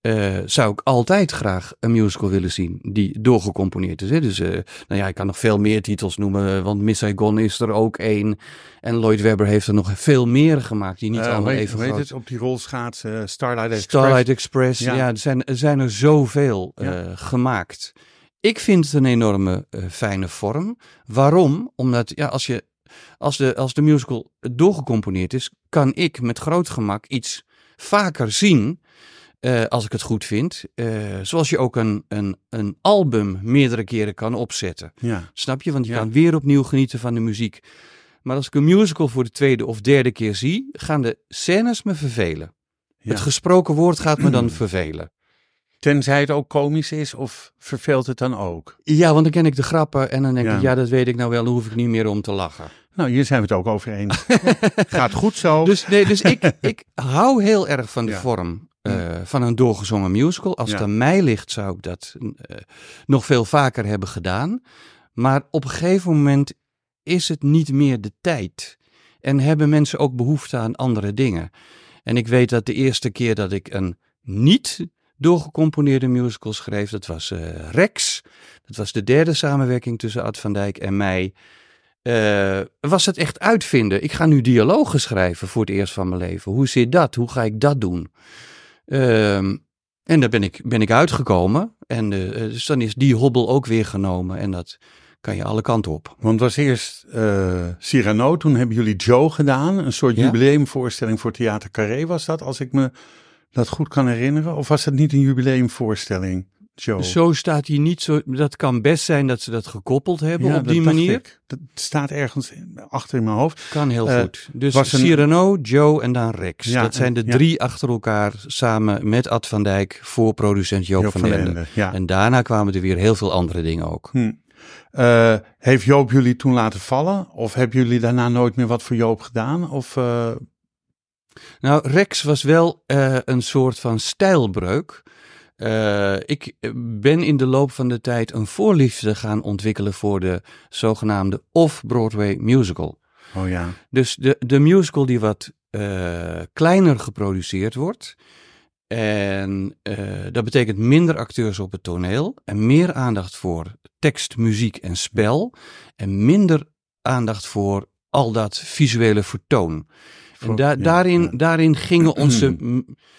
eh, zou ik altijd graag een musical willen zien die doorgecomponeerd is. Hè? Dus eh, nou ja, ik kan nog veel meer titels noemen, want Miss Saigon is er ook één. En Lloyd Webber heeft er nog veel meer gemaakt, die niet Eh, allemaal weet- even weet groot het, op die rolschaatsen, eh, Starlight Express. Starlight Express, ja, Ja. er, zijn, er zijn er zoveel Ja. gemaakt. Ik vind het een enorme fijne vorm. Waarom? Omdat ja, als, je, als, de, als de musical doorgecomponeerd is, kan ik met groot gemak iets vaker zien. eh, als ik het goed vind. Eh, zoals je ook een, een, een album meerdere keren kan opzetten. Ja. Snap je? Want je Ja. kan weer opnieuw genieten van de muziek. Maar als ik een musical voor de tweede of derde keer zie, gaan de scènes me vervelen. Ja. Het gesproken woord gaat me dan [CLEARS THROAT] vervelen. Tenzij het ook komisch is of verveelt het dan ook? Ja, want dan ken ik de grappen en dan denk Ja. ik, ja, dat weet ik nou wel, dan hoef ik niet meer om te lachen. Nou, hier zijn we het ook over eens. [LAUGHS] Gaat goed zo. Dus, nee, dus ik, [LAUGHS] ik hou heel erg van de Ja. vorm eh, van een doorgezongen musical. Als het Ja. aan mij ligt, zou ik dat eh, nog veel vaker hebben gedaan. Maar op een gegeven moment is het niet meer de tijd. En hebben mensen ook behoefte aan andere dingen. En ik weet dat de eerste keer dat ik een niet doorgecomponeerde musical schreef, dat was eh, Rex. Dat was de derde samenwerking tussen Ad van Dijk en mij. Eh, was het echt uitvinden. Ik ga nu dialogen schrijven voor het eerst van mijn leven. Hoe zit dat? Hoe ga ik dat doen? Ehm, en daar ben ik, ben ik uitgekomen. En eh, dus dan is die hobbel ook weer genomen. En dat kan je alle kanten op. Want was eerst eh, Cyrano, toen hebben jullie Joe gedaan. Een soort Ja. jubileumvoorstelling voor Theater Carré was dat, als ik me dat goed kan herinneren. Of was dat niet een jubileumvoorstelling, Joe? Zo staat hij niet zo. Dat kan best zijn dat ze dat gekoppeld hebben Ja, op die manier. ik. Dat staat ergens achter in mijn hoofd. Kan heel Eh, goed. Dus was een- Cyrano, Joe en dan Rex. Ja, dat zijn de ja. drie achter elkaar samen met Ad van Dijk voor producent Joop, Joop van, van Ende. Ende. En daarna kwamen er weer heel veel andere dingen ook. Hm. Eh, heeft Joop jullie toen laten vallen? Of hebben jullie daarna nooit meer wat voor Joop gedaan? Of, eh, Nou, Rex was wel een soort van stijlbreuk. Eh, ik ben in de loop van de tijd een voorliefde gaan ontwikkelen voor de zogenaamde off-Broadway musical. oh ja. Dus de, de musical die wat eh, kleiner geproduceerd wordt. En eh, dat betekent minder acteurs op het toneel en meer aandacht voor tekst, muziek en spel. En minder aandacht voor al dat visuele vertoon. Voor- En da- ja, daarin, ja. daarin gingen [CLEARS THROAT] onze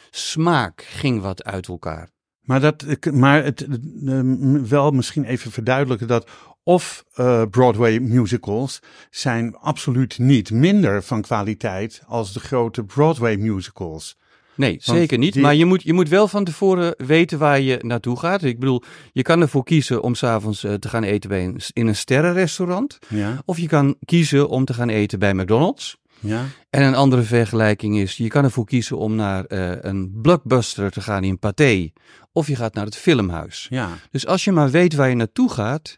smaak ging wat uit elkaar. Maar, dat, maar het, eh, m- wel misschien even verduidelijken dat of eh, Broadway musicals zijn absoluut niet minder van kwaliteit als de grote Broadway musicals. Nee, zeker niet. die- Maar je moet, je moet wel van tevoren weten waar je naartoe gaat. Ik bedoel, je kan ervoor kiezen om s'avonds uh, te gaan eten bij een, in een sterrenrestaurant. Ja, Of je kan kiezen om te gaan eten bij McDonald's. Ja, En een andere vergelijking is, je kan ervoor kiezen om naar uh, een blockbuster te gaan in Pathé. Of je gaat naar het filmhuis. ja. Dus als je maar weet waar je naartoe gaat,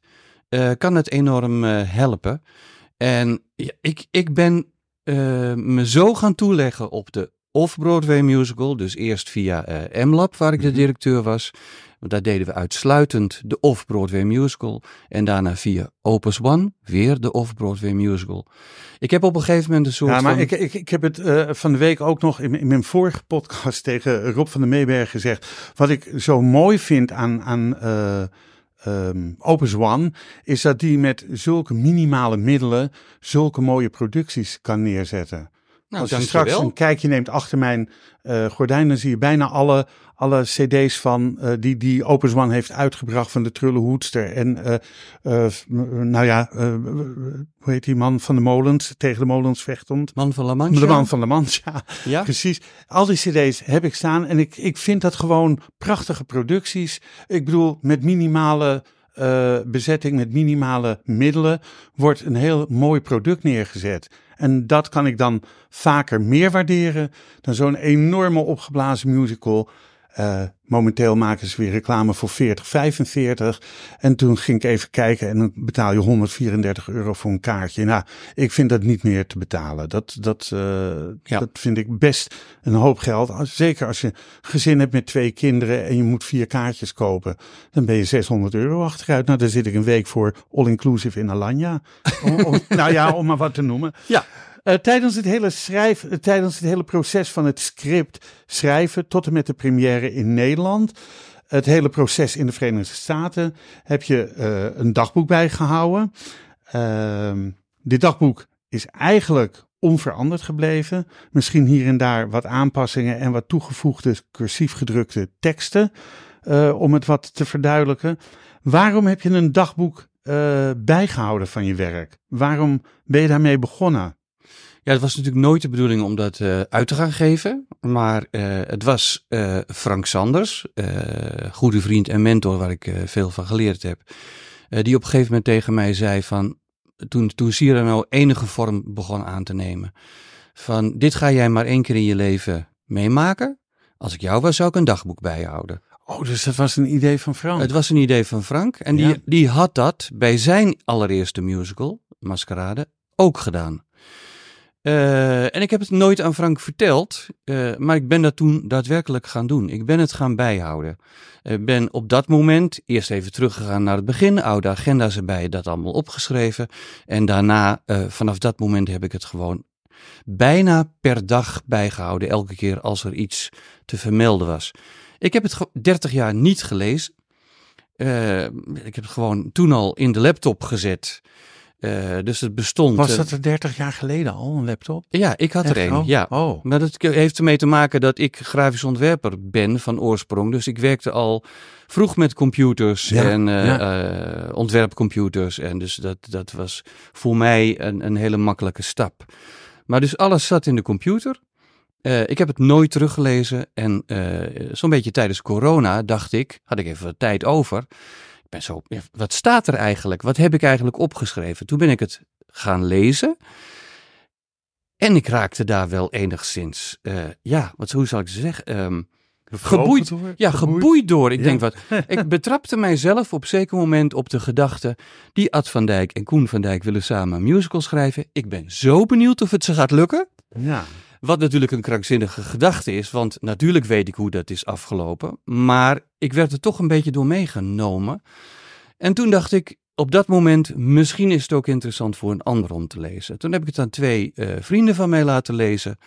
uh, kan het enorm uh, helpen. En ja, ik, ik ben me zo gaan toeleggen op de off-Broadway musical. Dus eerst via MLab, waar ik de Mhm. directeur was. Daar deden we uitsluitend de off-Broadway musical. En daarna via Opus One, weer de off-Broadway musical. Ik heb op een gegeven moment een soort Ja, maar van... ik, ik, ik heb het eh, van de week ook nog in, in mijn vorige podcast [LAUGHS] tegen Rob van der Meeberg gezegd. Wat ik zo mooi vind aan, aan eh, ehm, Opus One, is dat die met zulke minimale middelen zulke mooie producties kan neerzetten. Nou, Als je straks een kijkje neemt achter mijn eh gordijn, dan zie je bijna alle, alle cd's van eh, die, die Opus One heeft uitgebracht van de Trullenhoedster. En eh, nou ja, hoe heet die man van de molens, tegen de molens vechtend? Man van La Mancha. De man van de Mans, [LAUGHS] ja. Precies. Al die cd's heb ik staan en ik, ik vind dat gewoon prachtige producties. Ik bedoel, met minimale bezetting, met minimale middelen, wordt een heel mooi product neergezet. En dat kan ik dan vaker meer waarderen dan zo'n enorme opgeblazen musical. Eh, momenteel maken ze weer reclame voor 40, 45. En toen ging ik even kijken en dan betaal je 134 euro voor een kaartje. Nou, ik vind dat niet meer te betalen. Dat, dat, eh, Ja. dat vind ik best een hoop geld. Zeker als je gezin hebt met twee kinderen en je moet vier kaartjes kopen. Dan ben je 600 euro achteruit. Nou, daar zit ik een week voor all-inclusive in Alanya. Om- om- [LAUGHS] nou ja, om maar wat te noemen. Ja. Eh, tijdens, het hele schrijf, eh, tijdens het hele proces van het script schrijven tot en met de première in Nederland, het hele proces in de Verenigde Staten, heb je eh, een dagboek bijgehouden. Ehm, dit dagboek is eigenlijk onveranderd gebleven. Misschien hier en daar wat aanpassingen en wat toegevoegde cursief gedrukte teksten om het wat te verduidelijken. Waarom heb je een dagboek eh, bijgehouden van je werk? Waarom ben je daarmee begonnen? Ja, het was natuurlijk nooit de bedoeling om dat eh, uit te gaan geven. Maar eh, het was eh, Frank Sanders, goede vriend en mentor waar ik veel van geleerd heb. die op een gegeven moment tegen mij zei van, toen, toen Cyrano enige vorm begon aan te nemen. Van, dit ga jij maar één keer in je leven meemaken. Als ik jou was, zou ik een dagboek bijhouden. Oh, dus dat was een idee van Frank. Het was een idee van Frank. En die, Ja. die had dat bij zijn allereerste musical, Maskerade, ook gedaan. Eh, en ik heb het nooit aan Frank verteld, eh, maar ik ben dat toen daadwerkelijk gaan doen. Ik ben het gaan bijhouden. Ik ben op dat moment eerst even teruggegaan naar het begin, oude agenda's erbij, dat allemaal opgeschreven. En daarna, eh, vanaf dat moment heb ik het gewoon bijna per dag bijgehouden, elke keer als er iets te vermelden was. Ik heb het ge- 30 jaar niet gelezen. Ik heb het gewoon toen al in de laptop gezet. Eh, dus het bestond. was dat er 30 jaar geleden al, een laptop? ja, ik had er een. Oh. Ja. Oh. Maar dat heeft ermee te maken dat ik grafisch ontwerper ben van oorsprong. Dus ik werkte al vroeg met computers Ja, en eh, ja. eh, ontwerpcomputers. En dus dat, dat was voor mij een, een hele makkelijke stap. Maar dus alles zat in de computer. Ik heb het nooit teruggelezen. En zo'n beetje tijdens corona dacht ik, had ik even tijd over. Ben zo, wat staat er eigenlijk? Wat heb ik eigenlijk opgeschreven? Toen ben ik het gaan lezen. En ik raakte daar wel enigszins, eh, ja, wat, hoe zal ik zeggen? Ehm, geboeid. door? Ja, geboeid door. Ik Ja. denk wat. [LAUGHS] Ik betrapte mijzelf op een zeker moment op de gedachte. Die Ad van Dijk en Koen van Dijk willen samen een musical schrijven. Ik ben zo benieuwd of het ze gaat lukken. Ja. Wat natuurlijk een krankzinnige gedachte is, want natuurlijk weet ik hoe dat is afgelopen. Maar ik werd er toch een beetje door meegenomen. En toen dacht ik, op dat moment, misschien is het ook interessant voor een ander om te lezen. Toen heb ik het aan twee eh, vrienden van mij laten lezen.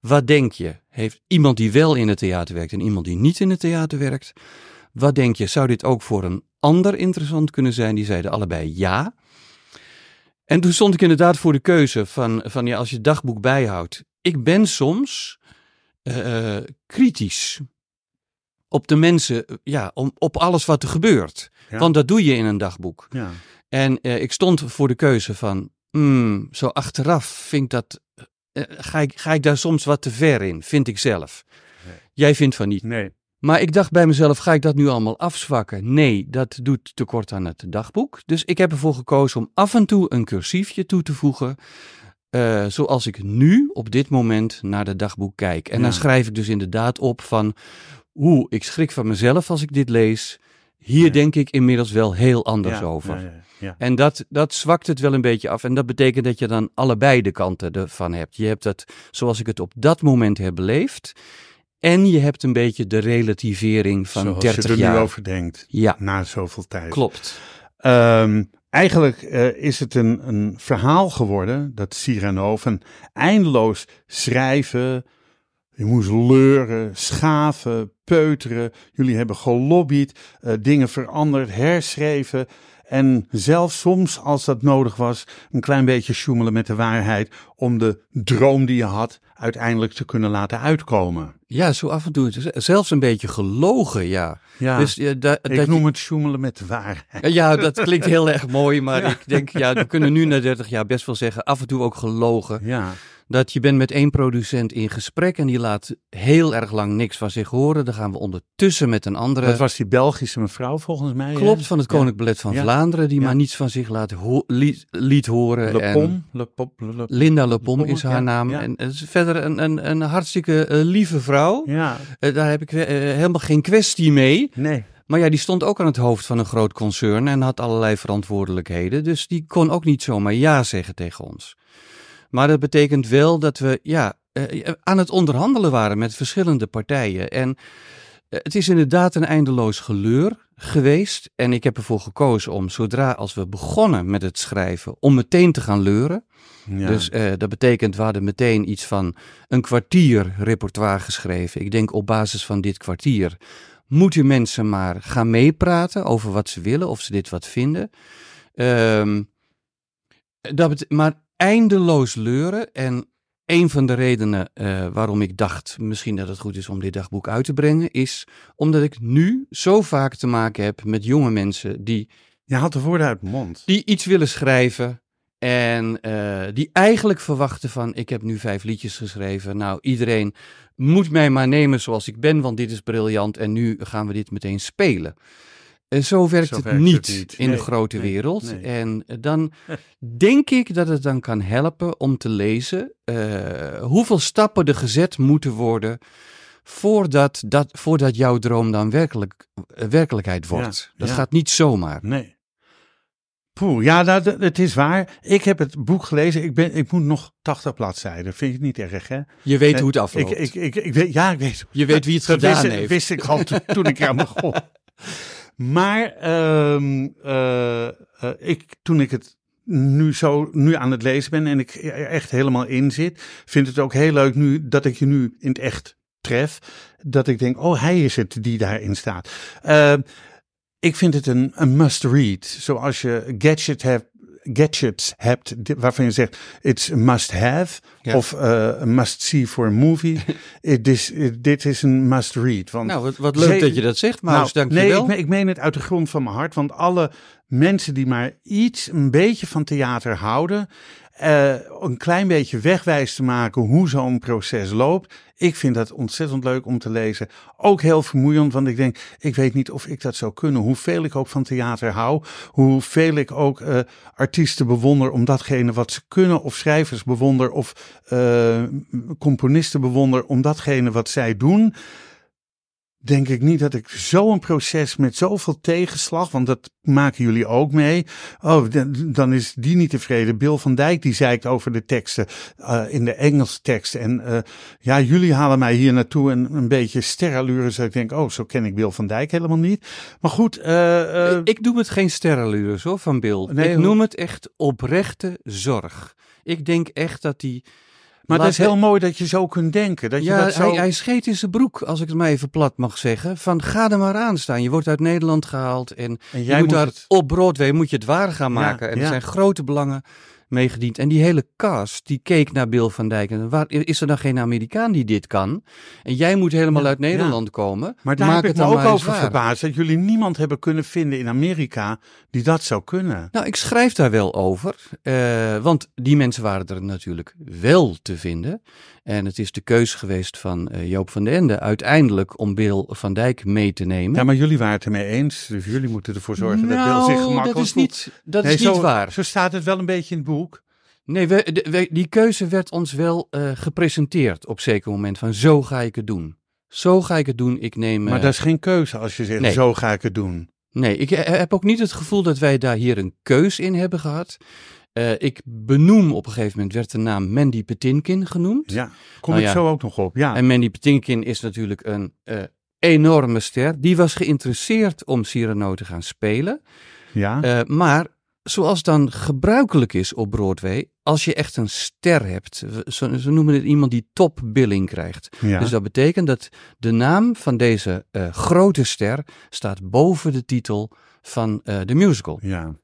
Wat denk je? Heeft iemand die wel in het theater werkt en iemand die niet in het theater werkt? Wat denk je? Zou dit ook voor een ander interessant kunnen zijn? Die zeiden allebei ja. En toen stond ik inderdaad voor de keuze van, van ja, als je dagboek bijhoudt. Ik ben soms eh, kritisch op de mensen, eh, ja, om, op alles wat er gebeurt. Ja. Want dat doe je in een dagboek. Ja. En eh, ik stond voor de keuze van, hmm, zo achteraf vind ik dat, eh, ga, ik, ga ik daar soms wat te ver in, vind ik zelf. Nee. Jij vindt van niet. Nee. Maar ik dacht bij mezelf, ga ik dat nu allemaal afzwakken? Nee, dat doet tekort aan het dagboek. Dus ik heb ervoor gekozen om af en toe een cursiefje toe te voegen. Eh, zoals ik nu op dit moment naar het dagboek kijk. En dan schrijf ik dus inderdaad op van hoe ik schrik van mezelf als ik dit lees. hier Ja. denk ik inmiddels wel heel anders Ja, over. En dat, dat zwakt het wel een beetje af. En dat betekent dat je dan allebei de kanten ervan hebt. Je hebt het zoals ik het op dat moment heb beleefd. En je hebt een beetje de relativering van Zoals 30 je er jaar. nu over denkt, Ja, na zoveel tijd. klopt. Ehm, eigenlijk eh, is het een, een verhaal geworden, dat Cyrano, van eindeloos schrijven. Je moest leuren, schaven, peuteren. Jullie hebben gelobbyd, eh, dingen veranderd, herschreven. En zelfs soms, als dat nodig was, een klein beetje sjoemelen met de waarheid. om de droom die je had uiteindelijk te kunnen laten uitkomen. Ja, zo af en toe. Zelfs een beetje gelogen, ja. Ja, Dus, da- ik dat noem het sjoemelen met de waarheid. Ja, dat klinkt heel erg mooi, maar [LAUGHS] ik denk, ja, we kunnen nu na 30 jaar best wel zeggen, af en toe ook gelogen. Ja, Dat je bent met één producent in gesprek en die laat heel erg lang niks van zich horen. Dan gaan we ondertussen met een andere. dat was die Belgische mevrouw volgens mij. hè? Klopt, van het. Koninklijk Ballet van Ja. Vlaanderen, die Ja. maar niets van zich laat ho- liet, liet horen. Le En Pom, Le Pom, Le- Le- Linda Le Pom Lepom, is haar ja, naam. En het is verder een, een, een hartstikke eh, lieve vrouw. Ja, Eh, daar heb ik eh, helemaal geen kwestie mee. nee. Maar ja, die stond ook aan het hoofd van een groot concern en had allerlei verantwoordelijkheden. Dus die kon ook niet zomaar ja zeggen tegen ons. Maar dat betekent wel dat we ja, eh, aan het onderhandelen waren met verschillende partijen. En eh, het is inderdaad een eindeloos geleur geweest. En ik heb ervoor gekozen om zodra als we begonnen met het schrijven, om meteen te gaan leuren. Ja. Dus eh, dat betekent, we hadden meteen iets van een kwartier repertoire geschreven. Ik denk op basis van dit kwartier moeten mensen maar gaan meepraten over wat ze willen, of ze dit wat vinden. Ehm, dat maar eindeloos leuren. En een van de redenen eh, waarom ik dacht misschien dat het goed is om dit dagboek uit te brengen, is omdat ik nu zo vaak te maken heb met jonge mensen die je had de woorden uit mond. die iets willen schrijven en eh, die eigenlijk verwachten van ik heb nu vijf liedjes geschreven. Nou, iedereen moet mij maar nemen zoals ik ben, want dit is briljant en nu gaan we dit meteen spelen. En zo werkt, Zo het, werkt niet het niet. in Nee, de grote nee, wereld. nee. En dan [LAUGHS] denk ik dat het dan kan helpen om te lezen eh, hoeveel stappen er gezet moeten worden voordat, dat, voordat jouw droom dan werkelijk, eh, werkelijkheid wordt. dat ja. gaat niet zomaar. Nee. Poeh, ja, dat, het is waar. Ik heb het boek gelezen. Ik, ben, ik moet nog 80 bladzijden. Vind je het niet erg, hè? Je weet hoe het afloopt. Ik, ik, ik, ik weet, ja, ik weet. Je weet wie het [LAUGHS] Dat gedaan wist, heeft. wist ik al toen, toen ik aan begon. [LAUGHS] Maar ehm, eh, eh, ik, toen ik het nu zo nu aan het lezen ben en ik er echt helemaal in zit, vind het ook heel leuk nu dat ik je nu in het echt tref. Dat ik denk, oh, hij is het die daarin staat. Eh, ik vind het een, een must read. Zoals je gadget hebt, gadgets hebt waarvan je zegt, it's a must have. Ja. Of a must see for a movie. [LAUGHS] It is, it- dit is een must read. Want Nou, wat, wat leuk Ze- dat je dat zegt, Maus. dank nee, je wel. ik meen het uit de grond van mijn hart. Want alle mensen die maar iets, een beetje van theater houden. Eh, een klein beetje wegwijs te maken hoe zo'n proces loopt. Ik vind dat ontzettend leuk om te lezen. Ook heel vermoeiend, want ik denk, ik weet niet of ik dat zou kunnen. Hoeveel ik ook van theater hou, hoeveel ik ook eh, artiesten bewonder om datgene wat ze kunnen, of schrijvers bewonder, of eh, componisten bewonder om datgene wat zij doen denk ik niet dat ik zo'n proces met zoveel tegenslag, want dat maken jullie ook mee. Oh, dan- is die niet tevreden. Bill van Dijk die zeikt over de teksten eh, in de Engelse tekst. En eh, ja, jullie halen mij hier naartoe en een beetje sterallure. Dus ik denk, oh, zo ken ik Bill van Dijk helemaal niet. Maar goed, eh, eh, ik noem het geen sterrenlures hoor, van Bill. Nee, ik noem het echt oprechte zorg. Ik denk echt dat die... maar laat het is heel mooi dat je zo kunt denken. Dat je Ja, dat zo... hij, hij scheet in zijn broek, als ik het maar even plat mag zeggen. Van ga er maar aan staan. Je wordt uit Nederland gehaald en, en je jij moet moet daar het... op Broadway moet je het waar gaan Ja, maken. en er ja. zijn grote belangen meegediend. En die hele cast, die keek naar Bill van Dijk. En waar, is er dan geen Amerikaan die dit kan? En jij moet helemaal Ja, uit ja. Nederland komen. Maar daar Maak heb ik het me ook over verbaasd. Dat jullie niemand hebben kunnen vinden in Amerika die dat zou kunnen. Nou, ik schrijf daar wel over, eh, want die mensen waren er natuurlijk wel te vinden. En het is de keus geweest van eh, Joop van den Ende uiteindelijk om Bill van Dijk mee te nemen. Ja, maar jullie waren het ermee eens. Dus jullie moeten ervoor zorgen dat Bill zich Nou, gemakkelijk dat is niet, dat Nee, is niet zo, waar. Zo staat het wel een beetje in het boek. Nee, we, de- we- die keuze werd ons wel eh, gepresenteerd op zeker moment van zo ga ik het doen. Zo ga ik het doen. Ik neem. Maar eh, dat is geen keuze als je zegt, nee. zo ga ik het doen. Nee, ik he- heb ook niet het gevoel dat wij daar hier een keus in hebben gehad. Eh, ik benoem op een gegeven moment, werd de naam Mandy Patinkin genoemd. Ja, kom Nou ik ja. zo ook nog op. Ja, En Mandy Patinkin is natuurlijk een eh, enorme ster. Die was geïnteresseerd om Cyrano te gaan spelen. ja. Eh, maar zoals dan gebruikelijk is op Broadway, als je echt een ster hebt, ze, noemen het iemand die topbilling krijgt. ja. Dus dat betekent dat de naam van deze eh, grote ster staat boven de titel van eh, de musical. ja.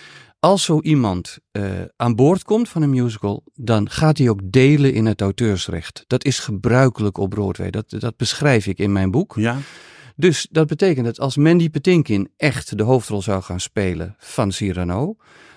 Als zo iemand eh, aan boord komt van een musical, dan gaat hij ook delen in het auteursrecht. Dat is gebruikelijk op Broadway. Dat, dat beschrijf ik in mijn boek. ja. Dus dat betekent dat als Mandy Patinkin echt de hoofdrol zou gaan spelen van Cyrano,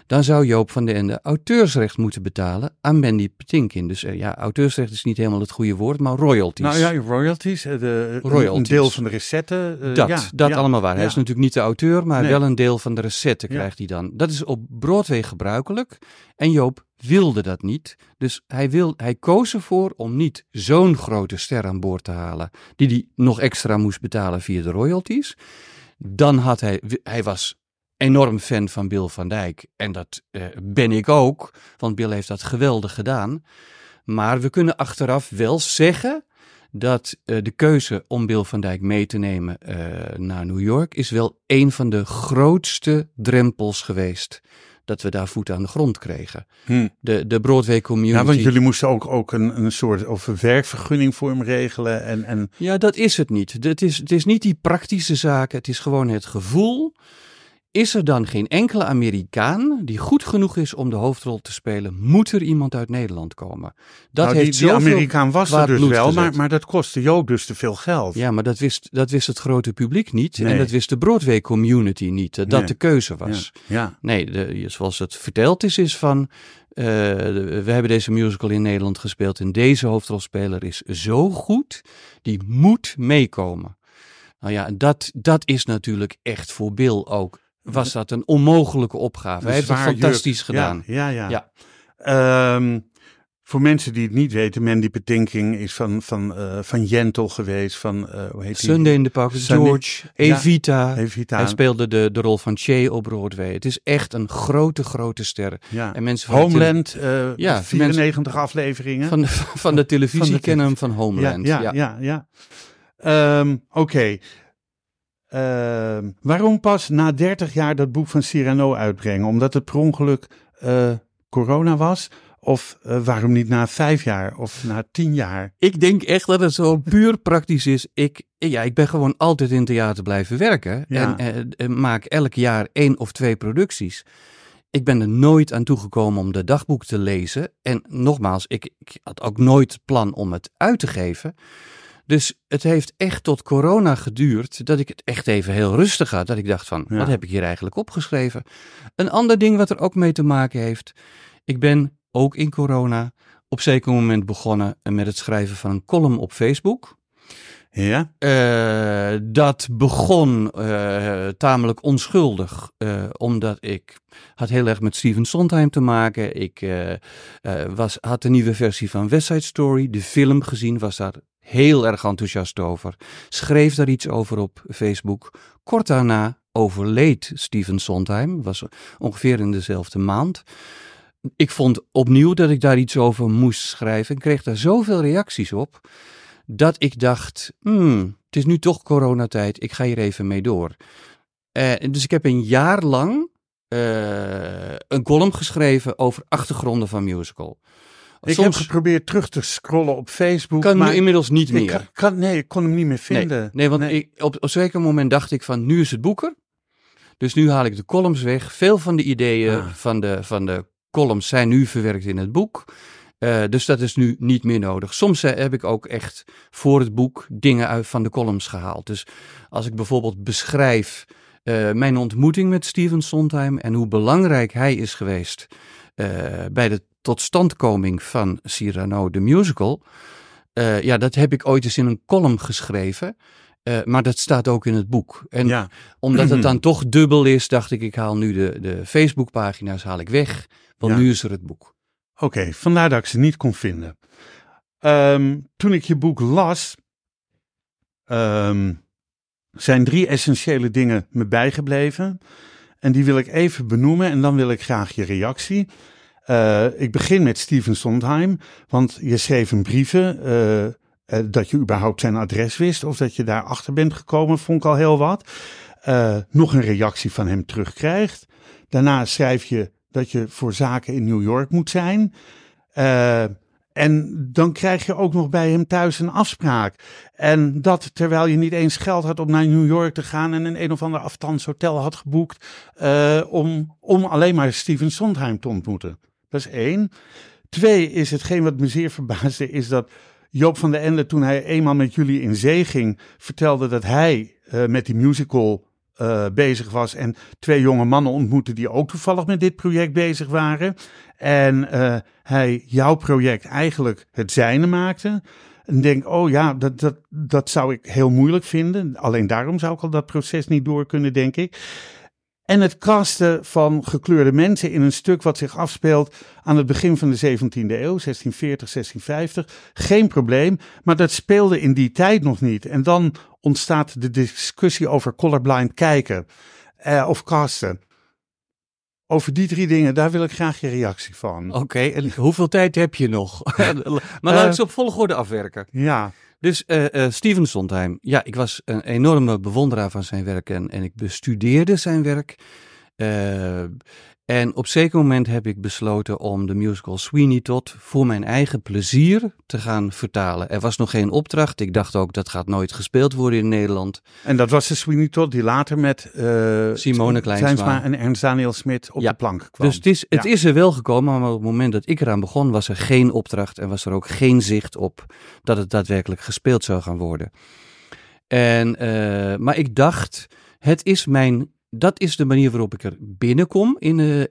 dan zou Joop van den Ende auteursrecht moeten betalen aan Mandy Patinkin. Dus eh, ja, auteursrecht is niet helemaal het goede woord, maar royalties. Nou ja, royalties. eh, De, een- Royalties. Een deel van de recetten. eh, dat, ja, dat ja. allemaal waar. Hij is natuurlijk niet de auteur, maar Nee. wel een deel van de recetten krijgt hij dan. Dat is op Broadway gebruikelijk. En Joop wilde dat niet. Dus hij, wil, hij koos ervoor om niet zo'n grote ster aan boord te halen, die hij nog extra moest betalen via de royalties. Dan had hij, hij was enorm fan van Bill van Dijk. En dat eh, ben ik ook, want Bill heeft dat geweldig gedaan. Maar we kunnen achteraf wel zeggen dat eh, de keuze om Bill van Dijk mee te nemen eh, naar New York is wel een van de grootste drempels geweest. Dat we daar voet aan de grond kregen. Hm. De, de Broadway community. Ja, want jullie moesten ook, ook een, een soort of werkvergunning voor hem regelen. En, en Ja, dat is het niet. Het is, het is niet die praktische zaken, het is gewoon het gevoel. Is er dan geen enkele Amerikaan die goed genoeg is om de hoofdrol te spelen, moet er iemand uit Nederland komen. Dat nou, heeft die, Amerikaan was er dus wel, maar, maar dat kostte Joop dus te veel geld. Ja, maar dat wist, dat wist het grote publiek niet. Nee. En dat wist de Broadway community niet, eh, dat Nee. de keuze was. ja. ja. Nee, de, zoals het verteld is, is van. eh, we hebben deze musical in Nederland gespeeld. En deze hoofdrolspeler is zo goed, die moet meekomen. Nou ja, dat, dat is natuurlijk echt voor Bill ook. Was dat een onmogelijke opgave? Hij heeft het fantastisch gedaan. Ja, ja. ja. Ja. Ehm, voor mensen die het niet weten, Mandy Patinkin is van, van, eh, van Jentel geweest. Van, eh, hoe heet die? Sunday in the Park Sunday- George, Ja, Evita. Hij speelde de, de rol van Che op Broadway. Het is echt een grote, grote ster. ja. En mensen van Homeland, eh, Ja, 94 afleveringen. Van de, van de televisie Van de kennen hem van Homeland. Ja, ja, ja. ja. Ehm, Oké. Ehm, waarom pas na 30 jaar dat boek van Cyrano uitbrengen? Omdat het per ongeluk eh, corona was? Of eh, waarom niet na vijf jaar of na tien jaar? Ik denk echt dat het zo puur praktisch is. Ik, ja, ik ben gewoon altijd in theater blijven werken. Ja. En eh, maak elk jaar één of twee producties. Ik ben er nooit aan toegekomen om de dagboek te lezen. En nogmaals, ik, ik had ook nooit plan om het uit te geven. Dus het heeft echt tot corona geduurd dat ik het echt even heel rustig had. Dat ik dacht van, Ja. wat heb ik hier eigenlijk opgeschreven? Een ander ding wat er ook mee te maken heeft. Ik ben ook in corona op zeker moment begonnen met het schrijven van een column op Facebook. Ja? Eh, dat begon eh, tamelijk onschuldig, eh, omdat ik had heel erg met Steven Sondheim te maken. Ik was, had de nieuwe versie van West Side Story, de film gezien, was daar heel erg enthousiast over. Schreef daar iets over op Facebook. Kort daarna overleed Steven Sondheim, was ongeveer in dezelfde maand. Ik vond opnieuw dat ik daar iets over moest schrijven en kreeg daar zoveel reacties op dat ik dacht, hmm, het is nu toch coronatijd, ik ga hier even mee door. Eh, dus ik heb een jaar lang eh, een column geschreven over achtergronden van musical. Ik Soms heb geprobeerd terug te scrollen op Facebook. kan maar nu inmiddels niet meer. kan, kan- nee, ik kon hem niet meer vinden. nee, want Ik, op, op een zeker moment dacht ik van, nu is het boeker. Dus nu haal ik de columns weg. Veel van de ideeën Ah. van, de, van de columns zijn nu verwerkt in het boek. Eh, dus dat is nu niet meer nodig. Soms eh, heb ik ook echt voor het boek dingen uit van de columns gehaald. Dus als ik bijvoorbeeld beschrijf eh, mijn ontmoeting met Steven Sondheim en hoe belangrijk hij is geweest bij de totstandkoming van Cyrano de musical. eh, ja, dat heb ik ooit eens in een column geschreven. eh, maar dat staat ook in het boek. En ja, omdat het [CLEARS THROAT] dan toch dubbel is, dacht ik, ik haal nu de, de Facebookpagina's haal ik weg. Want Ja. nu is er het boek. oké. vandaar dat ik ze niet kon vinden. Ehm, toen ik je boek las, ehm, zijn drie essentiële dingen me bijgebleven. En die wil ik even benoemen en dan wil ik graag je reactie. Uh, ik begin met Steven Sondheim, want je schreef een brieven uh, uh, dat je überhaupt zijn adres wist of dat je daar achter bent gekomen, vond ik al heel wat. nog een reactie van hem terugkrijgt. Daarna schrijf je dat je voor zaken in New York moet zijn. En dan krijg je ook nog bij hem thuis een afspraak. En dat terwijl je niet eens geld had om naar New York te gaan en een een of ander aftans hotel had geboekt om, om alleen maar Steven Sondheim te ontmoeten. Dat is één. Twee is hetgeen wat me zeer verbaasde, is dat Joop van der Ende, toen hij eenmaal met jullie in zee ging, vertelde dat hij uh, met die musical uh, bezig was en twee jonge mannen ontmoette die ook toevallig met dit project bezig waren. En uh, hij jouw project eigenlijk het zijne maakte. En denk, oh ja, dat, dat, dat zou ik heel moeilijk vinden. Alleen daarom zou ik al dat proces niet door kunnen, denk ik. En het casten van gekleurde mensen in een stuk wat zich afspeelt aan het begin van de 17e eeuw, 1640, 1650. Geen probleem, maar dat speelde in die tijd nog niet. En dan ontstaat de discussie over colorblind kijken eh, of casten. Over die drie dingen, daar wil ik graag je reactie van. Oké, en hoeveel tijd heb je nog? [LAUGHS] [LAUGHS] maar laat ik ze op volgorde afwerken. Ja. Dus uh, Steven Sondheim, ja, ik was een enorme bewonderaar van zijn werk en, en ik bestudeerde zijn werk. Uh, en op zeker moment heb ik besloten om de musical Sweeney Todd voor mijn eigen plezier te gaan vertalen. Er was nog geen opdracht. Ik dacht ook dat gaat nooit gespeeld worden in Nederland. En dat was de Sweeney Todd die later met uh, Simone Kleinsma en Ernst Daniel Smit op ja. de plank kwam. Dus het, is, het ja. is er wel gekomen, maar op het moment dat ik eraan begon was er geen opdracht en was er ook geen zicht op dat het daadwerkelijk gespeeld zou gaan worden. En, uh, maar ik dacht, het is mijn dat is de manier waarop ik er binnenkom in, uh, uh,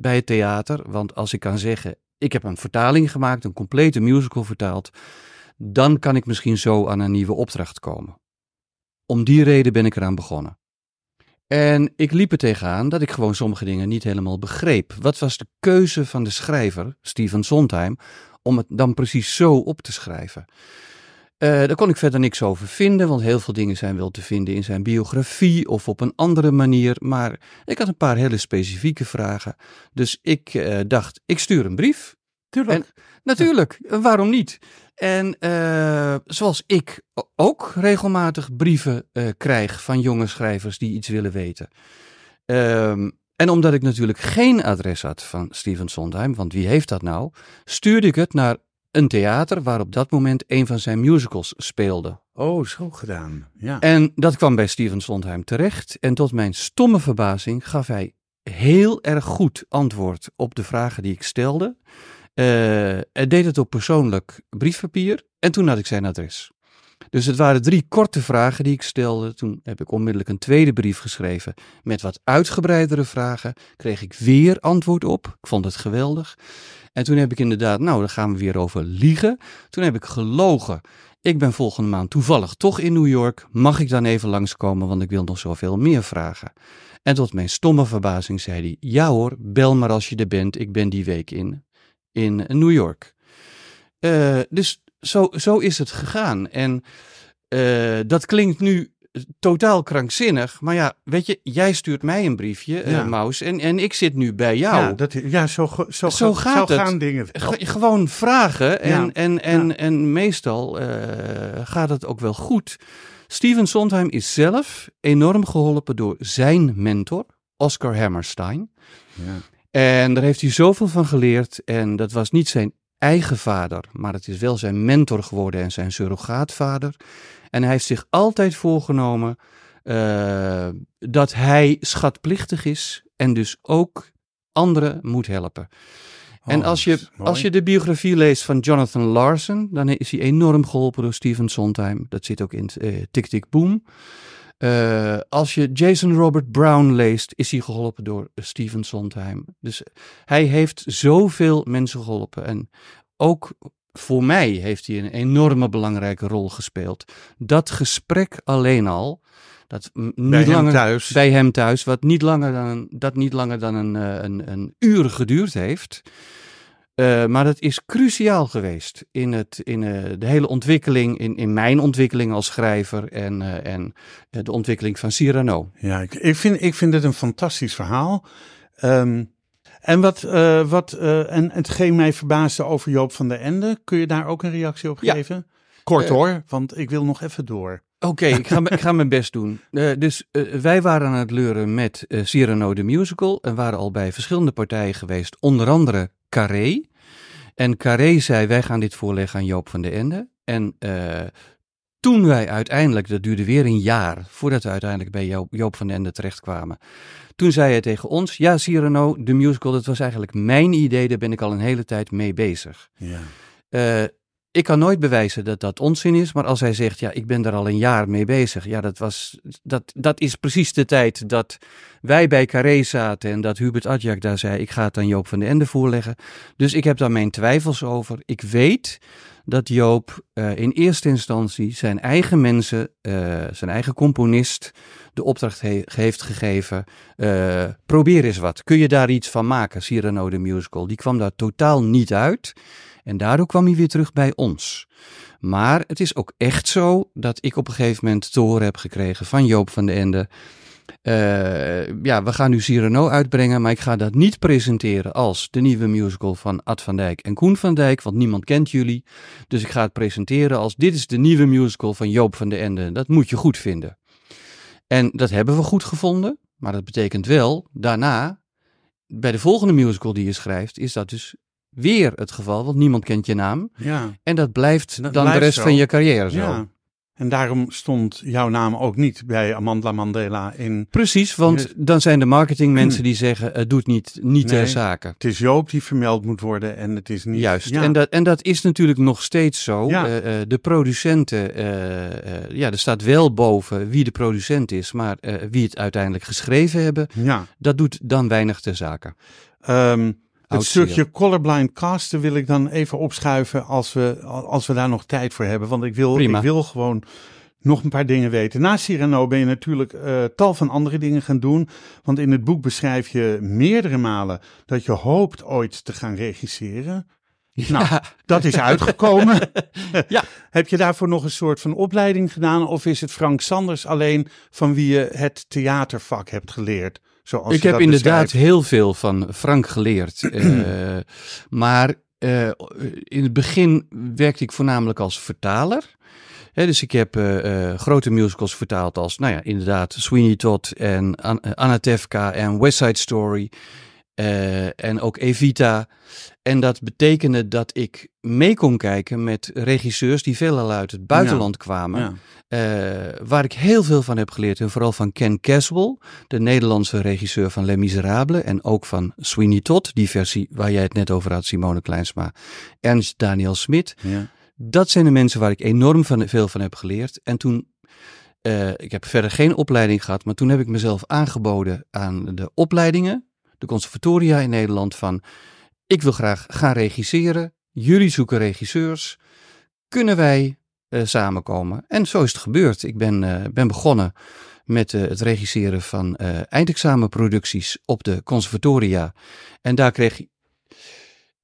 bij het theater. Want als ik kan zeggen, ik heb een vertaling gemaakt, een complete musical vertaald, dan kan ik misschien zo aan een nieuwe opdracht komen. Om die reden ben ik eraan begonnen. En ik liep er tegenaan dat ik gewoon sommige dingen niet helemaal begreep. Wat was de keuze van de schrijver, Steven Sondheim, om het dan precies zo op te schrijven? Uh, daar kon ik verder niks over vinden, want heel veel dingen zijn wel te vinden in zijn biografie of op een andere manier. Maar ik had een paar hele specifieke vragen. Dus ik uh, dacht, ik stuur een brief. Tuurlijk. En, natuurlijk, waarom niet? En uh, zoals ik ook regelmatig brieven krijg van jonge schrijvers die iets willen weten. Ehm, en omdat ik natuurlijk geen adres had van Steven Sondheim, want wie heeft dat nou, stuurde ik het naar een theater waar op dat moment een van zijn musicals speelde. Oh, zo gedaan. Ja. En dat kwam bij Steven Sondheim terecht. En tot mijn stomme verbazing gaf hij heel erg goed antwoord op de vragen die ik stelde. Uh, hij deed het op persoonlijk briefpapier en toen had ik zijn adres. Dus het waren drie korte vragen die ik stelde. Toen heb ik onmiddellijk een tweede brief geschreven met wat uitgebreidere vragen. Kreeg ik weer antwoord op. Ik vond het geweldig. En toen heb ik inderdaad, nou, dan gaan we weer over liegen. Toen heb ik gelogen. Ik ben volgende maand toevallig toch in New York. Mag ik dan even langskomen, want ik wil nog zoveel meer vragen. En tot mijn stomme verbazing zei hij: Ja hoor, bel maar als je er bent. Ik ben die week in, in New York. Uh, dus zo, zo is het gegaan. En uh, dat klinkt nu totaal krankzinnig. Maar ja, weet je, jij stuurt mij een briefje, ja. uh, Maus, en, en ik zit nu bij jou. Ja, dat, ja zo, zo, zo, gaat zo het. gaan dingen. Ge gewoon vragen en, ja. en, en, ja. en meestal uh, gaat het ook wel goed. Steven Sondheim is zelf enorm geholpen door zijn mentor, Oscar Hammerstein. En daar heeft hij zoveel van geleerd. En dat was niet zijn eigen vader, maar het is wel zijn mentor geworden en zijn surrogaatvader. En hij heeft zich altijd voorgenomen uh, dat hij schatplichtig is en dus ook anderen moet helpen. Oh, en als je, als je de biografie leest van Jonathan Larson, dan is hij enorm geholpen door Steven Sondheim. Dat zit ook in uh, Tick Tick Boom. Uh, als je Jason Robert Brown leest, is hij geholpen door Steven Sondheim. Dus hij heeft zoveel mensen geholpen. En ook voor mij heeft hij een enorme belangrijke rol gespeeld. Dat gesprek alleen al, dat niet bij langer hem thuis. bij hem thuis, wat niet langer dan, dat niet langer dan een, een, een uur geduurd heeft. Eh, maar dat is cruciaal geweest in, het, in uh, de hele ontwikkeling, in, in mijn ontwikkeling als schrijver en, uh, en de ontwikkeling van Cyrano. Ja, ik, ik, vind, ik vind het een fantastisch verhaal. Um, en wat, wat en hetgeen mij verbaasde over Joop van der Ende, kun je daar ook een reactie op geven? Kort hoor, want ik wil nog even door. Oké, okay, ik, ga, ik ga mijn best doen. Uh, dus uh, wij waren aan het leuren met uh, Cyrano de Musical en waren al bij verschillende partijen geweest, onder andere Carré. En Carré zei, wij gaan dit voorleggen aan Joop van den Ende. En toen wij uiteindelijk, dat duurde weer een jaar, voordat we uiteindelijk bij Joop, Joop van den Ende terechtkwamen. Toen zei hij tegen ons, ja Cyrano, de musical, dat was eigenlijk mijn idee, daar ben ik al een hele tijd mee bezig. Ja. Ik kan nooit bewijzen dat dat onzin is, maar als hij zegt, ja, ik ben er al een jaar mee bezig. Ja, dat, was, dat, dat is precies de tijd dat wij bij Carré zaten en dat Hubert Adjak daar zei, ik ga het aan Joop van den Ende voorleggen. Dus ik heb daar mijn twijfels over. Ik weet dat Joop uh, in eerste instantie zijn eigen mensen, uh, zijn eigen componist, de opdracht he heeft gegeven. Uh, probeer eens wat. Kun je daar iets van maken, Cyrano de Musical? Die kwam daar totaal niet uit. En daardoor kwam hij weer terug bij ons. Maar het is ook echt zo dat ik op een gegeven moment te horen heb gekregen van Joop van den Ende. Uh, ja, we gaan nu Cyrano uitbrengen, maar ik ga dat niet presenteren als de nieuwe musical van Ad van Dijk en Koen van Dijk, want niemand kent jullie. Dus ik ga het presenteren als dit is de nieuwe musical van Joop van den Ende. Dat moet je goed vinden. En dat hebben we goed gevonden, maar dat betekent wel, daarna, bij de volgende musical die je schrijft, is dat dus weer het geval, want niemand kent je naam. Ja. En dat blijft dan de rest van je carrière zo. Ja. En daarom stond jouw naam ook niet bij Amanda Mandela in. Precies, want dan zijn de marketingmensen [CLEARS THROAT] die zeggen: het doet niet, niet ter zake. Het is Joop die vermeld moet worden en het is niet. Juist, en, dat, en dat is natuurlijk nog steeds zo. Ja. Uh, uh, de producenten, uh, ja, er staat wel boven wie de producent is, maar wie het uiteindelijk geschreven hebben, ja. dat doet dan weinig ter zake. Um, het stukje colorblind casten wil ik dan even opschuiven als we, als we daar nog tijd voor hebben. Want ik wil, ik wil gewoon nog een paar dingen weten. Na Cyrano ben je natuurlijk uh, tal van andere dingen gaan doen. Want in het boek beschrijf je meerdere malen dat je hoopt ooit te gaan regisseren. Ja. Nou, dat is uitgekomen. [LAUGHS] ja. Heb je daarvoor nog een soort van opleiding gedaan? Of is het Frank Sanders alleen van wie je het theatervak hebt geleerd? Ik heb inderdaad heel veel van Frank geleerd. uh, [CLEARS THROAT] maar uh, in het begin werkte ik voornamelijk als vertaler. dus ik heb uh, grote musicals vertaald als, nou ja, inderdaad, Sweeney Todd en An Anatevka en West Side Story. Uh, en ook Evita. En dat betekende dat ik mee kon kijken met regisseurs die veelal uit het buitenland kwamen. Ja. Uh, waar ik heel veel van heb geleerd. En vooral van Ken Caswell, de Nederlandse regisseur van Les Miserables. En ook van Sweeney Todd, die versie waar jij het net over had, Simone Kleinsma. Ernst Daniel Smit. Ja. Dat zijn de mensen waar ik enorm van, veel van heb geleerd. En toen uh, ik heb verder geen opleiding gehad, maar toen heb ik mezelf aangeboden aan de opleidingen de conservatoria in Nederland van ik wil graag gaan regisseren, jullie zoeken regisseurs, kunnen wij uh, samenkomen? En zo is het gebeurd. Ik ben, uh, ben begonnen met uh, het regisseren van eindexamenproducties op de conservatoria. En daar kreeg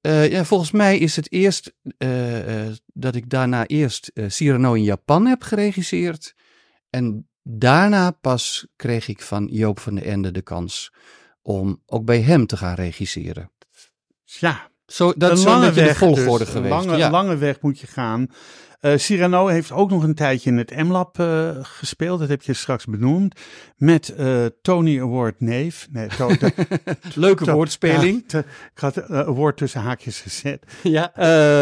ja, volgens mij is het eerst dat ik daarna eerst Cyrano in Japan heb geregisseerd. En daarna pas kreeg ik van Joop van den Ende de kans om ook bij hem te gaan regisseren. Ja, zo, dat is een de volgorde dus. geweest. Een lange, ja. lange weg moet je gaan. Uh, Cyrano heeft ook nog een tijdje in het M-Lab uh, gespeeld. Dat heb je straks benoemd. Met uh, Tony Award neef. Nee, to, [LAUGHS] Leuke to, woordspeling. Ik had een woord tussen haakjes gezet. Ja.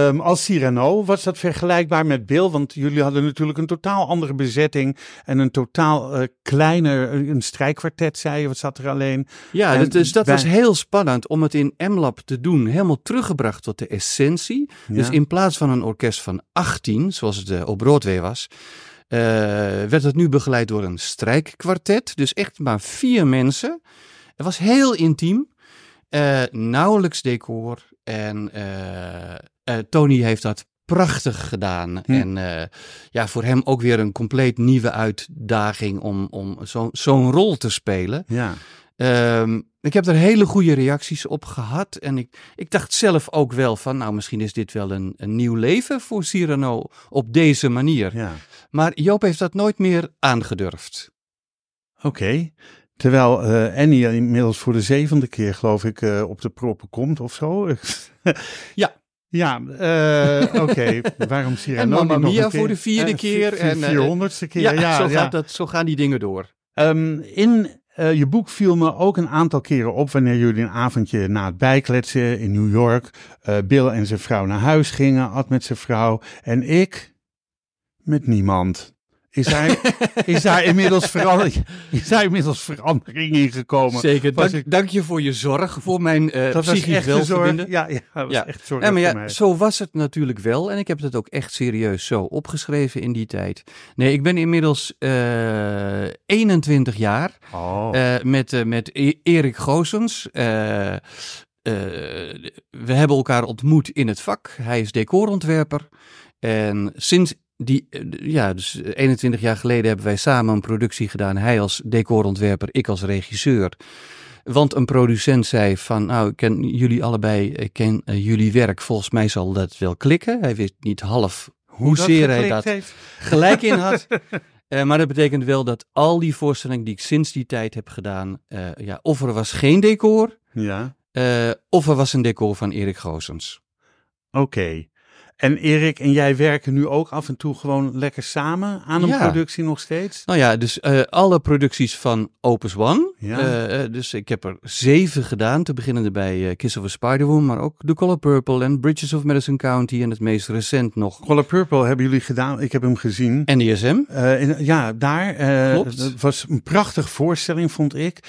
Um, als Cyrano was dat vergelijkbaar met Bill. Want jullie hadden natuurlijk een totaal andere bezetting. En een totaal kleiner, een strijkkwartet zei je. Wat zat er alleen? Ja, en dus dat bij... was heel spannend om het in M-Lab te doen. Helemaal teruggebracht tot de essentie. Ja. Dus in plaats van een orkest van 18 zoals het uh, op Broadway was, uh, werd het nu begeleid door een strijkkwartet. Dus echt maar vier mensen. Het was heel intiem. Uh, nauwelijks decor. En Tony heeft dat prachtig gedaan. Hm. En ja, voor hem ook weer een compleet nieuwe uitdaging om, om zo'n zo rol te spelen. Ja. Ehm, ik heb er hele goede reacties op gehad. En ik, ik dacht zelf ook wel van, nou, misschien is dit wel een, een nieuw leven voor Cyrano op deze manier. Ja. Maar Joop heeft dat nooit meer aangedurfd. Oké. Terwijl eh, Annie inmiddels voor de zevende keer, geloof ik, eh, op de proppen komt of zo. Ja. [LAUGHS] Ja, eh, oké. Waarom [LAUGHS] Cyrano En Mamma nog Mia keer? voor de vierde keer. En, eh, vierhonderdste keer. Ja, Ja, zo, ja. Gaat dat, zo gaan die dingen door. Ehm, in eh, je boek viel me ook een aantal keren op wanneer jullie een avondje na het bijkletsen in New York, eh, Bill en zijn vrouw naar huis gingen, Ad met zijn vrouw en ik met niemand. Is daar, [LAUGHS] is daar, inmiddels, verander, is daar inmiddels verandering in gekomen? Zeker. Dank, ik- dank je voor je zorg voor mijn eh dat was psychisch echt een zorg. welverbinden. Ja, ja, dat was Ja. echt zorg Ja, maar ja, mij. zo was het natuurlijk wel. En ik heb het ook echt serieus zo opgeschreven in die tijd. Nee, ik ben inmiddels eh 21 jaar Oh. eh, met, eh, met E- Erik Goosens. Eh, eh, we hebben elkaar ontmoet in het vak. Hij is decorontwerper. En sinds die, eh, ja, dus 21 jaar geleden hebben wij samen een productie gedaan. Hij als decorontwerper, ik als regisseur. Want een producent zei van, nou, ik ken jullie allebei, ik ken eh, jullie werk. Volgens mij zal dat wel klikken. Hij wist niet half hoezeer hij dat heeft. gelijk in had. [LAUGHS] Eh, maar dat betekent wel dat al die voorstellingen die ik sinds die tijd heb gedaan, eh, ja, of er was geen decor, Ja, eh, of er was een decor van Erik Goosens. oké. En Erik en jij werken nu ook af en toe gewoon lekker samen aan een Ja. productie nog steeds? Nou ja, dus eh, alle producties van Opus One. Ja. Eh, eh, dus ik heb er zeven gedaan, te beginnen bij eh, Kiss of a Spider-Woman, maar ook The Color Purple en Bridges of Madison County en het meest recent nog Color Purple hebben jullie gedaan. Ik heb hem gezien. NDSM. Eh, in- ja, daar. Klopt. Het was een prachtige voorstelling, vond ik.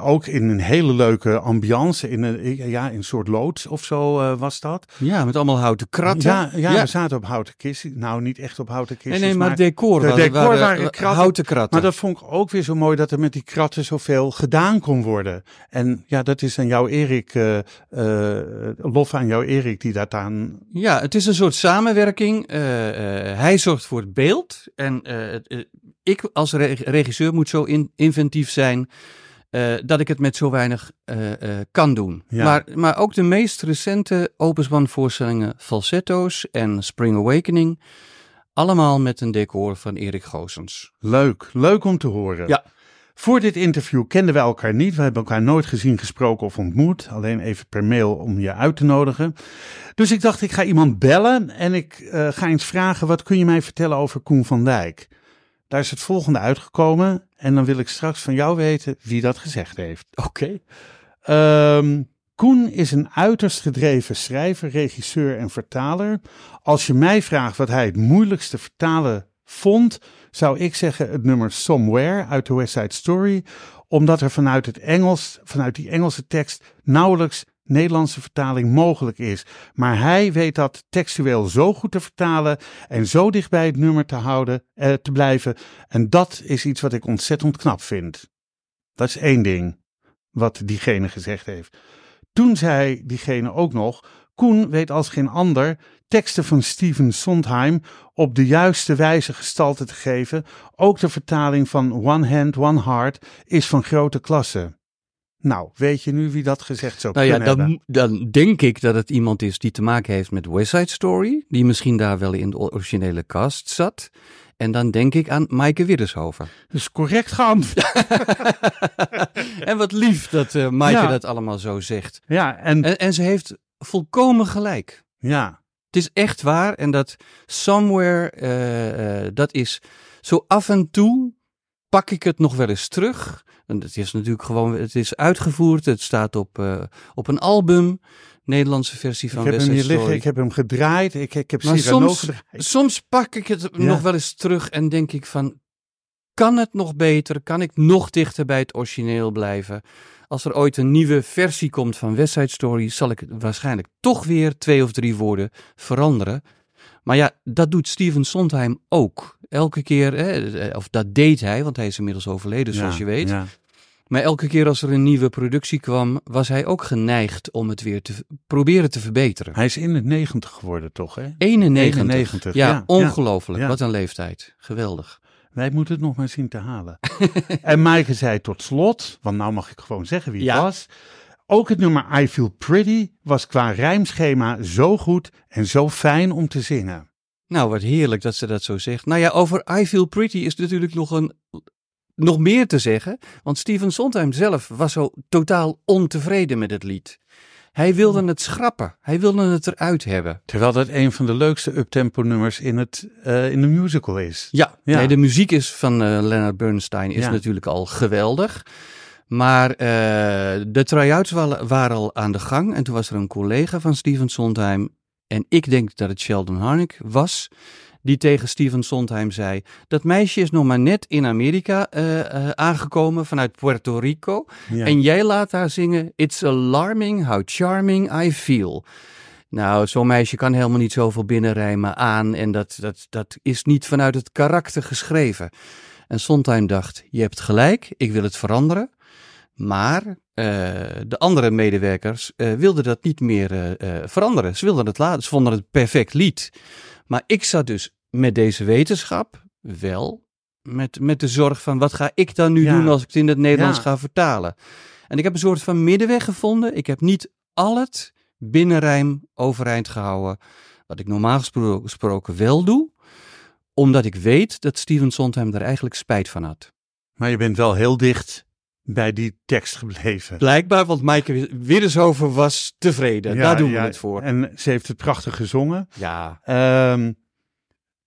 Ook in een hele leuke ambiance. In een, ja, in een soort loods of zo was dat. Ja, met allemaal houten kratten. Ja, ja, we zaten op houten kistjes. Nou, niet echt op houten nee, kistjes. nee, maar, maar, decor, de decor waren, waren kratten. houten kratten. maar dat vond ik ook weer zo mooi dat er met die kratten gedaan kon worden. En ja, dat is aan jou, Erik. eh, eh, lof aan jou, Erik, die dat aan. Ja, het is een soort samenwerking. Eh, hij zorgt voor het beeld. En ik als re- regisseur moet zo in- inventief zijn. dat ik het met zo weinig kan doen. Ja. Maar, maar ook de meest recente Opus voorstellingen, Falsetto's en Spring Awakening. Allemaal met een decor van Erik Goosens. Leuk, leuk om te horen. Ja. Voor dit interview kenden wij elkaar niet. We hebben elkaar nooit gezien, gesproken of ontmoet. Alleen even per mail om je uit te nodigen. Dus ik dacht, ik ga iemand bellen en ik eh, ga eens vragen: wat kun je mij vertellen over Koen van Dijk? Daar is het volgende uitgekomen. En dan wil ik straks van jou weten wie dat gezegd heeft. Oké. Ehm, Koen is een uiterst gedreven schrijver, regisseur en vertaler. Als je mij vraagt wat hij het moeilijkste vertalen vond, zou ik zeggen het nummer Somewhere uit de West Side Story, omdat er vanuit het Engels, vanuit die Engelse tekst, nauwelijks Nederlandse vertaling mogelijk is. Maar hij weet dat textueel zo goed te vertalen en zo dicht bij het nummer te houden, eh, te blijven. En dat is iets wat ik ontzettend knap vind. Dat is één ding wat diegene gezegd heeft. Toen zei diegene ook nog: Koen weet als geen ander teksten van Steven Sondheim op de juiste wijze gestalte te geven. Ook de vertaling van One Hand, One Heart is van grote klasse. Nou, weet je nu wie dat gezegd zou Nou ja, kunnen hebben? dan, dan denk ik dat het iemand is die te maken heeft met West Side Story. Die misschien daar wel in de originele cast zat. En dan denk ik aan Maaike Widdershoven. Dus correct geantwoord. [LAUGHS] en wat lief dat eh Maaike Ja. dat allemaal zo zegt. Ja, en En, en ze heeft volkomen gelijk. ja, Het is echt waar. En dat somewhere, eh, eh, dat is zo af en toe pak ik het nog wel eens terug. En het is natuurlijk gewoon, het is uitgevoerd. Het staat op, eh, op een album. Nederlandse versie ik van heb West hem hier liggen, ik heb hem gedraaid, ik, ik heb Maar Cyrano soms, gedraaid. soms pak ik het Ja. nog wel eens terug en denk ik van, kan het nog beter? Kan ik nog dichter bij het origineel blijven? Als er ooit een nieuwe versie komt van West Side Story, zal ik het waarschijnlijk toch weer twee of drie woorden veranderen. Maar ja, dat doet Steven Sondheim ook. Elke keer, hè, of dat deed hij, want hij is inmiddels overleden, zoals Ja, je weet. ja. Maar elke keer als er een nieuwe productie kwam, was hij ook geneigd om het weer te proberen te verbeteren. Hij is in het negentig geworden, toch? Hè? 91. 91, Ja, ja, ongelooflijk. Wat een leeftijd. Geweldig. Wij moeten het nog maar zien te halen. [LAUGHS] en Maaike zei tot slot, want nou mag ik gewoon zeggen wie het Ja. was. Ook het nummer I Feel Pretty was qua rijmschema zo goed en zo fijn om te zingen. Nou, wat heerlijk dat ze dat zo zegt. Nou ja, over I Feel Pretty is natuurlijk nog, een, nog meer te zeggen. Want Steven Sondheim zelf was zo totaal ontevreden met het lied. Hij wilde het schrappen. Hij wilde het eruit hebben. Terwijl dat een van de leukste uptempo nummers in, het, eh, in de musical is. Ja, Ja. Nee, de muziek is van eh, Leonard Bernstein is Ja. natuurlijk al geweldig. Maar eh, de try-outs wa- waren al aan de gang. En toen was er een collega van Steven Sondheim. En ik denk dat het Sheldon Harnick was. Die tegen Steven Sondheim zei: Dat meisje is nog maar net in Amerika eh, eh, aangekomen vanuit Puerto Rico. Ja. En jij laat haar zingen: It's alarming how charming I feel. Nou, zo'n meisje kan helemaal niet zoveel binnenrijmen aan. En dat, dat, dat is niet vanuit het karakter geschreven. En Sondheim dacht: Je hebt gelijk, ik wil het veranderen. Maar eh, de andere medewerkers wilden dat niet meer veranderen. Ze wilden het laten. Ze vonden het perfect lied. Maar ik zat dus met deze wetenschap wel met, met de zorg van wat ga ik dan nu Ja. doen als ik het in het Nederlands Ja. ga vertalen. En ik heb een soort van middenweg gevonden. Ik heb niet al het binnenrijm overeind gehouden, wat ik normaal gespro- gesproken wel doe, omdat ik weet dat Steven Sondheim er eigenlijk spijt van had. Maar je bent wel heel dicht bij die tekst gebleven. Blijkbaar, want Maaike Widdershoven was tevreden. Ja, Daar doen ja, we het voor. En ze heeft het prachtig gezongen. Ja, Ehm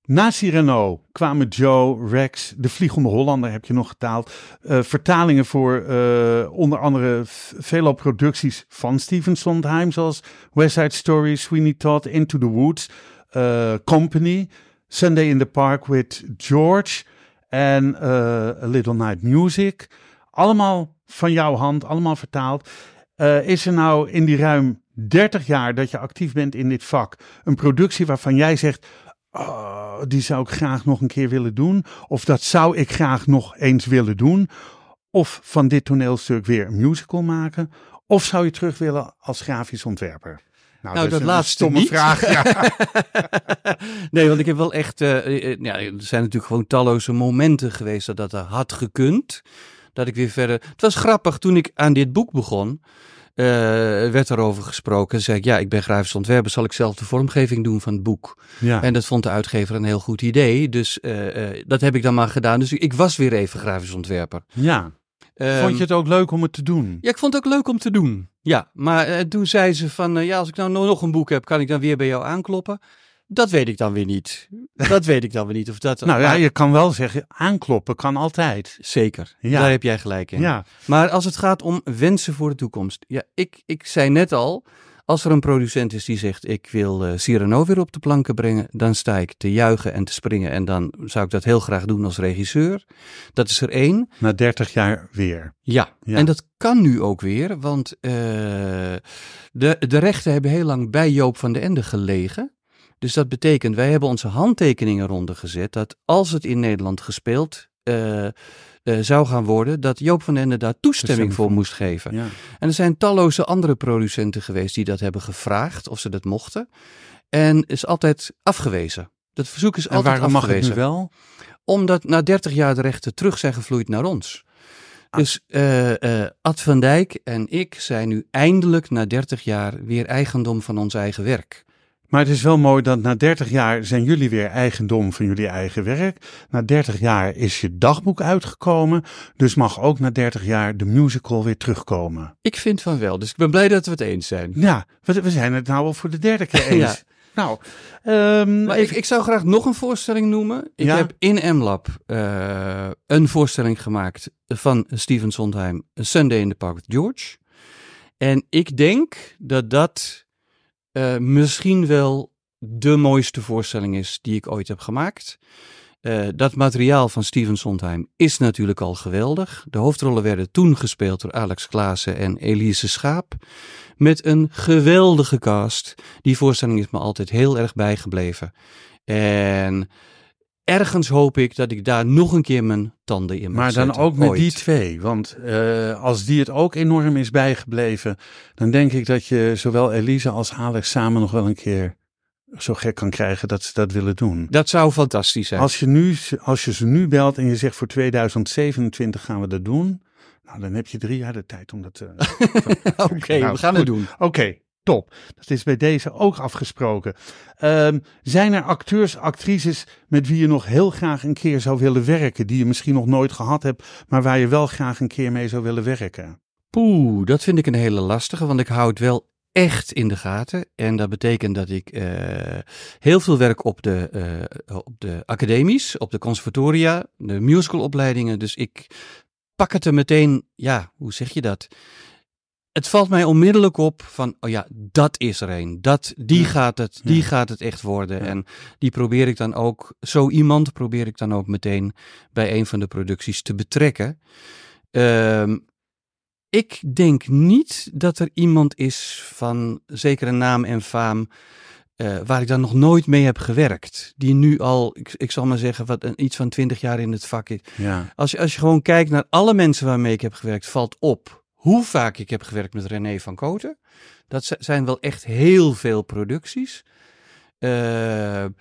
na Cyrano kwamen Joe, Rex, De Vliegende Hollander heb je nog getaald. Eh, vertalingen voor eh, onder andere v- veelal producties van Stephen Sondheim, zoals West Side Story, Sweeney Todd, Into the Woods, eh, Company, Sunday in the Park with George en A Little Night Music. Allemaal van jouw hand, allemaal vertaald. Eh, is er nou in die ruim 30 jaar dat je actief bent in dit vak een productie waarvan jij zegt, "Oh, die zou ik graag nog een keer willen doen, of dat zou ik graag nog eens willen doen, of van dit toneelstuk weer een musical maken, of zou je terug willen als grafisch ontwerper? Nou, is dat laatste stomme niet. vraag. Ja. [LAUGHS] nee, want ik heb wel echt. eh, ja, er zijn natuurlijk gewoon talloze momenten geweest dat dat had gekund. Dat ik weer verder. Het was grappig toen ik aan dit boek begon. eh, werd erover gesproken. Zei ik, ja, ik ben grafisch ontwerper. Zal ik zelf de vormgeving doen van het boek? ja. En dat vond de uitgever een heel goed idee. Dus eh, eh, dat heb ik dan maar gedaan. Dus ik was weer even grafisch ontwerper. ja. Ehm, Vond je het ook leuk om het te doen? ja, ik vond het ook leuk om te doen. Ja, maar toen zei ze van, ja, als ik nou nog een boek heb, kan ik dan weer bij jou aankloppen? Dat weet ik dan weer niet. Dat weet ik dan weer niet. Of dat, [LAUGHS] Nou ja, je kan wel zeggen, aankloppen kan altijd. Zeker, Ja. daar heb jij gelijk in. Ja, Maar als het gaat om wensen voor de toekomst. Ja, ik, ik zei net al, als er een producent is die zegt, ik wil eh, Cyrano weer op de planken brengen, dan sta ik te juichen en te springen. En dan zou ik dat heel graag doen als regisseur. Dat is er één. na 30 jaar weer. Ja, Ja. en dat kan nu ook weer, want eh, de, de rechten hebben heel lang bij Joop van den Ende gelegen. Dus dat betekent, wij hebben onze handtekeningen ronde gezet dat als het in Nederland gespeeld eh, eh, zou gaan worden, dat Joop van den Ende daar toestemming voor moest geven. Ja. En er zijn talloze andere producenten geweest die dat hebben gevraagd of ze dat mochten. En is altijd afgewezen. Dat verzoek is En altijd waarom mag het afgewezen nu wel? omdat na 30 jaar de rechten terug zijn gevloeid naar ons. Dus eh, eh, Ad van Dijk en ik zijn nu eindelijk na 30 jaar weer eigendom van ons eigen werk. Maar het is wel mooi dat na 30 jaar zijn jullie weer eigendom van jullie eigen werk. Na 30 jaar is je dagboek uitgekomen. Dus mag ook na 30 jaar de musical weer terugkomen. Ik vind van wel, dus ik ben blij dat we het eens zijn. Ja, we, we zijn het nou al voor de derde keer [LAUGHS] eens. Ja. Nou, ehm, Maar ik, ik zou graag nog een voorstelling noemen. Ik Ja? heb in MLab eh, een voorstelling gemaakt van Steven Sondheim, Sunday in the Park with George. En ik denk dat dat eh, misschien wel de mooiste voorstelling is die ik ooit heb gemaakt. Eh, dat materiaal van Steven Sondheim is natuurlijk al geweldig. De hoofdrollen werden toen gespeeld door Alex Klaassen en Elise Schaap. Met een geweldige cast. Die voorstelling is me altijd heel erg bijgebleven. En ergens hoop ik dat ik daar nog een keer mijn tanden in mag maar dan zetten, ook met ooit. die twee. Want eh, als die het ook enorm is bijgebleven, dan denk ik dat je zowel Elise als Alex samen nog wel een keer zo gek kan krijgen dat ze dat willen doen. Dat zou fantastisch zijn. Als je, nu, als je ze nu belt en je zegt voor 2027 gaan we dat doen. Nou, dan heb je drie jaar de tijd om dat [LAUGHS] te. Oké, Nou, we gaan goed. het doen. Oké, top. Dat is bij deze ook afgesproken. Ehm, zijn er acteurs, actrices met wie je nog heel graag een keer zou willen werken? Die je misschien nog nooit gehad hebt, maar waar je wel graag een keer mee zou willen werken? Poeh, dat vind ik een hele lastige, want ik hou het wel echt in de gaten. En dat betekent dat ik eh, heel veel werk op de, eh, op de academies, op de conservatoria, de musicalopleidingen. Dus ik pak het er meteen, ja, hoe zeg je dat? Het valt mij onmiddellijk op van, oh ja, dat is er een. Dat, die, Ja. gaat het, die Ja. gaat het echt worden. Ja. En die probeer ik dan ook, zo iemand probeer ik dan ook meteen bij een van de producties te betrekken. Ehm, ik denk niet dat er iemand is van zekere naam en faam. eh, waar ik dan nog nooit mee heb gewerkt. Die nu al, ik, ik zal maar zeggen, wat, een, iets van twintig jaar in het vak is. Ja. Als je, als je gewoon kijkt naar alle mensen waarmee ik heb gewerkt, valt op hoe vaak ik heb gewerkt met René van Koten. Dat zi- zijn wel echt heel veel producties. Eh, en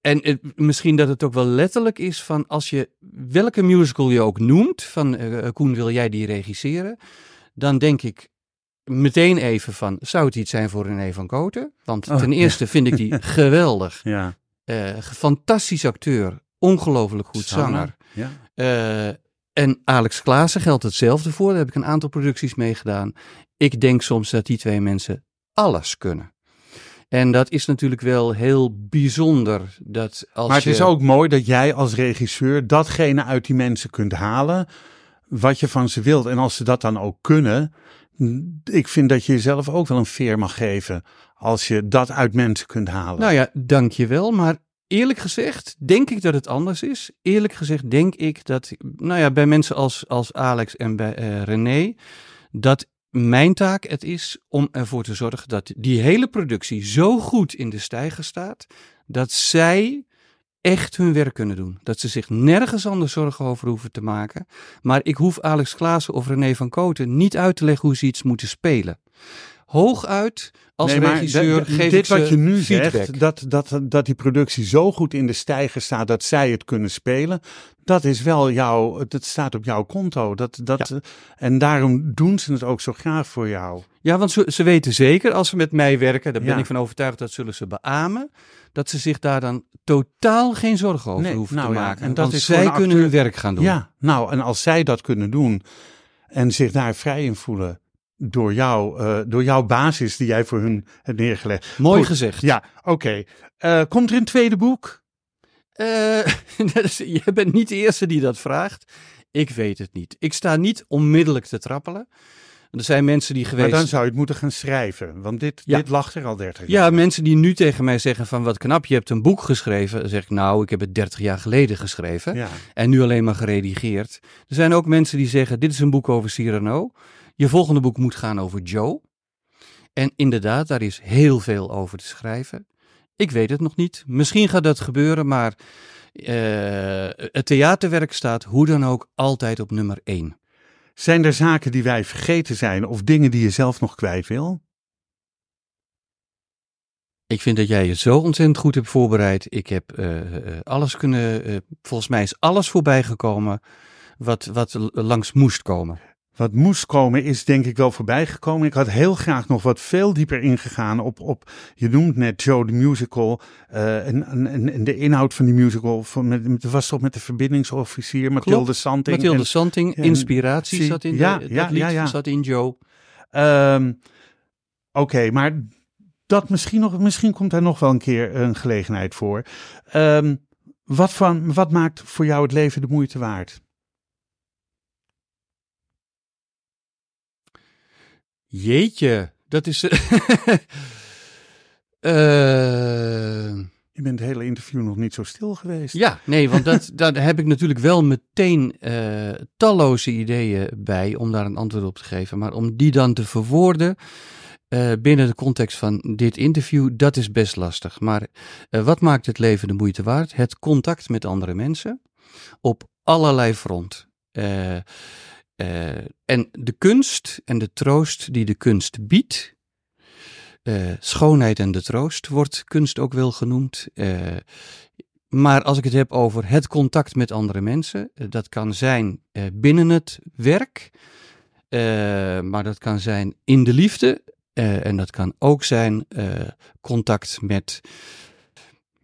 het- misschien dat het ook wel letterlijk is van als je welke musical je ook noemt, van eh, Koen wil jij die regisseren, dan denk ik meteen even van zou het iets zijn voor René van Koten? Want Oh, ten ja. eerste vind ik die [LAUGHS] geweldig, Ja. Eh, fantastisch acteur, ongelooflijk goed zanger. Ja. En Alex Klaassen geldt hetzelfde voor. Daar heb ik een aantal producties mee gedaan. Ik denk soms dat die twee mensen alles kunnen. En dat is natuurlijk wel heel bijzonder. Dat als Maar het je... is ook mooi dat jij als regisseur datgene uit die mensen kunt halen wat je van ze wilt. En als ze dat dan ook kunnen, ik vind dat je jezelf ook wel een veer mag geven als je dat uit mensen kunt halen. Nou ja, dankjewel. Maar eerlijk gezegd denk ik dat het anders is. Eerlijk gezegd denk ik dat, nou ja, bij mensen als, als Alex en bij eh, René, dat mijn taak het is om ervoor te zorgen dat die hele productie zo goed in de stijger staat, dat zij echt hun werk kunnen doen. Dat ze zich nergens anders zorgen over hoeven te maken. Maar ik hoef Alex Klaassen of René van Koten niet uit te leggen hoe ze iets moeten spelen. Hooguit als Nee, regisseur geef dit wat je nu feedback. zegt, dat, dat, dat die productie zo goed in de stijger staat dat zij het kunnen spelen, dat is wel jouw, dat staat op jouw konto. Dat, dat, En daarom doen ze het ook zo graag voor jou. Ja, want ze, ze weten zeker als ze met mij werken, daar ben Ja. ik van overtuigd dat zullen ze beamen, dat ze zich daar dan totaal geen zorgen over Nee, hoeven nou te ja, maken. en dat want is zij kunnen hun werk gaan doen. Ja, nou, en als zij dat kunnen doen en zich daar vrij in voelen door, jou, eh, door jouw basis die jij voor hun hebt neergelegd. Mooi Goed. gezegd. Ja, oké. Eh, komt er een tweede boek? [LAUGHS] Is- je bent niet de eerste die dat vraagt. Ik weet het niet. Ik sta niet onmiddellijk te trappelen. Er zijn mensen die geweest... Maar dan zou je het moeten gaan schrijven, want dit, Ja. dit lag er al 30 jaar. Ja, mensen die nu tegen mij zeggen van wat knap, je hebt een boek geschreven. Dan zeg ik nou, ik heb het 30 jaar geleden geschreven. Ja. En nu alleen maar geredigeerd. Er zijn ook mensen die zeggen, dit is een boek over Cyrano. Je volgende boek moet gaan over Joe. En inderdaad, daar is heel veel over te schrijven. Ik weet het nog niet. Misschien gaat dat gebeuren, maar eh, het theaterwerk staat hoe dan ook altijd op nummer 1. Zijn er zaken die wij vergeten zijn of dingen die je zelf nog kwijt wil? Ik vind dat jij je zo ontzettend goed hebt voorbereid. Ik heb eh, eh, alles kunnen. volgens mij is alles voorbij gekomen wat, wat langs moest komen. Wat moest komen is denk ik wel voorbij gekomen. Ik had heel graag nog wat veel dieper ingegaan op, op je noemt net Joe de musical eh, en, en, en de inhoud van die musical. Van, met, was toch met de verbindingsofficier Mathilde Santing. Mathilde en- Santing, inspiratie zat in ja, de, dat ja, lied, ja, ja. zat in Joe. Ehm, Oké, maar dat misschien, nog, misschien komt daar nog wel een keer een gelegenheid voor. Ehm, wat, van, wat maakt voor jou het leven de moeite waard? Jeetje, dat is. [LAUGHS] eh Je bent het hele interview nog niet zo stil geweest. Ja, nee, want dat, [LAUGHS] daar heb ik natuurlijk wel meteen eh, talloze ideeën bij om daar een antwoord op te geven. Maar om die dan te verwoorden eh, binnen de context van dit interview, dat is best lastig. Maar wat maakt het leven de moeite waard? Het contact met andere mensen op allerlei front. Eh, eh, en de kunst en de troost die de kunst biedt. schoonheid en de troost wordt kunst ook wel genoemd. maar als ik het heb over het contact met andere mensen, dat kan zijn binnen het werk, maar dat kan zijn in de liefde. en dat kan ook zijn contact met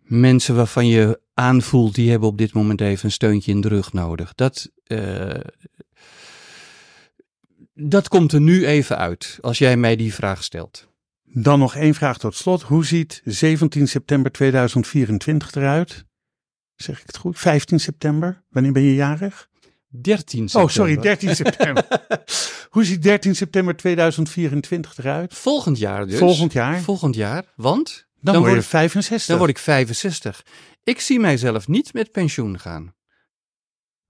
mensen waarvan je aanvoelt, die hebben op dit moment even een steuntje in de rug nodig. Dat, dat komt er nu even uit, als jij mij die vraag stelt. Dan nog één vraag tot slot. Hoe ziet 17 september 2024 eruit? Zeg ik het goed? 15 september? Wanneer ben je jarig? 13 september. Oh, sorry, 13 [LAUGHS] september. Hoe ziet 13 september 2024 eruit? Volgend jaar dus. Volgend jaar. Volgend jaar, want dan, word je 65. Dan word ik 65. Ik zie mijzelf niet met pensioen gaan.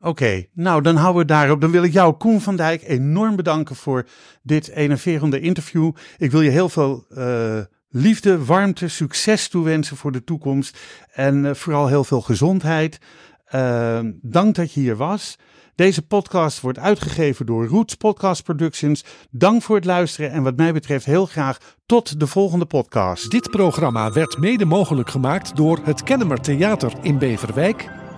Oké, nou dan houden we daarop. Dan wil ik jou, Koen van Dijk, enorm bedanken voor dit enerverende interview. Ik wil je heel veel uh, liefde, warmte, succes toewensen voor de toekomst. En uh, vooral heel veel gezondheid. Uh, dank dat je hier was. Deze podcast wordt uitgegeven door Roots Podcast Productions. Dank voor het luisteren en wat mij betreft heel graag tot de volgende podcast. Dit programma werd mede mogelijk gemaakt door het Kennemer Theater in Beverwijk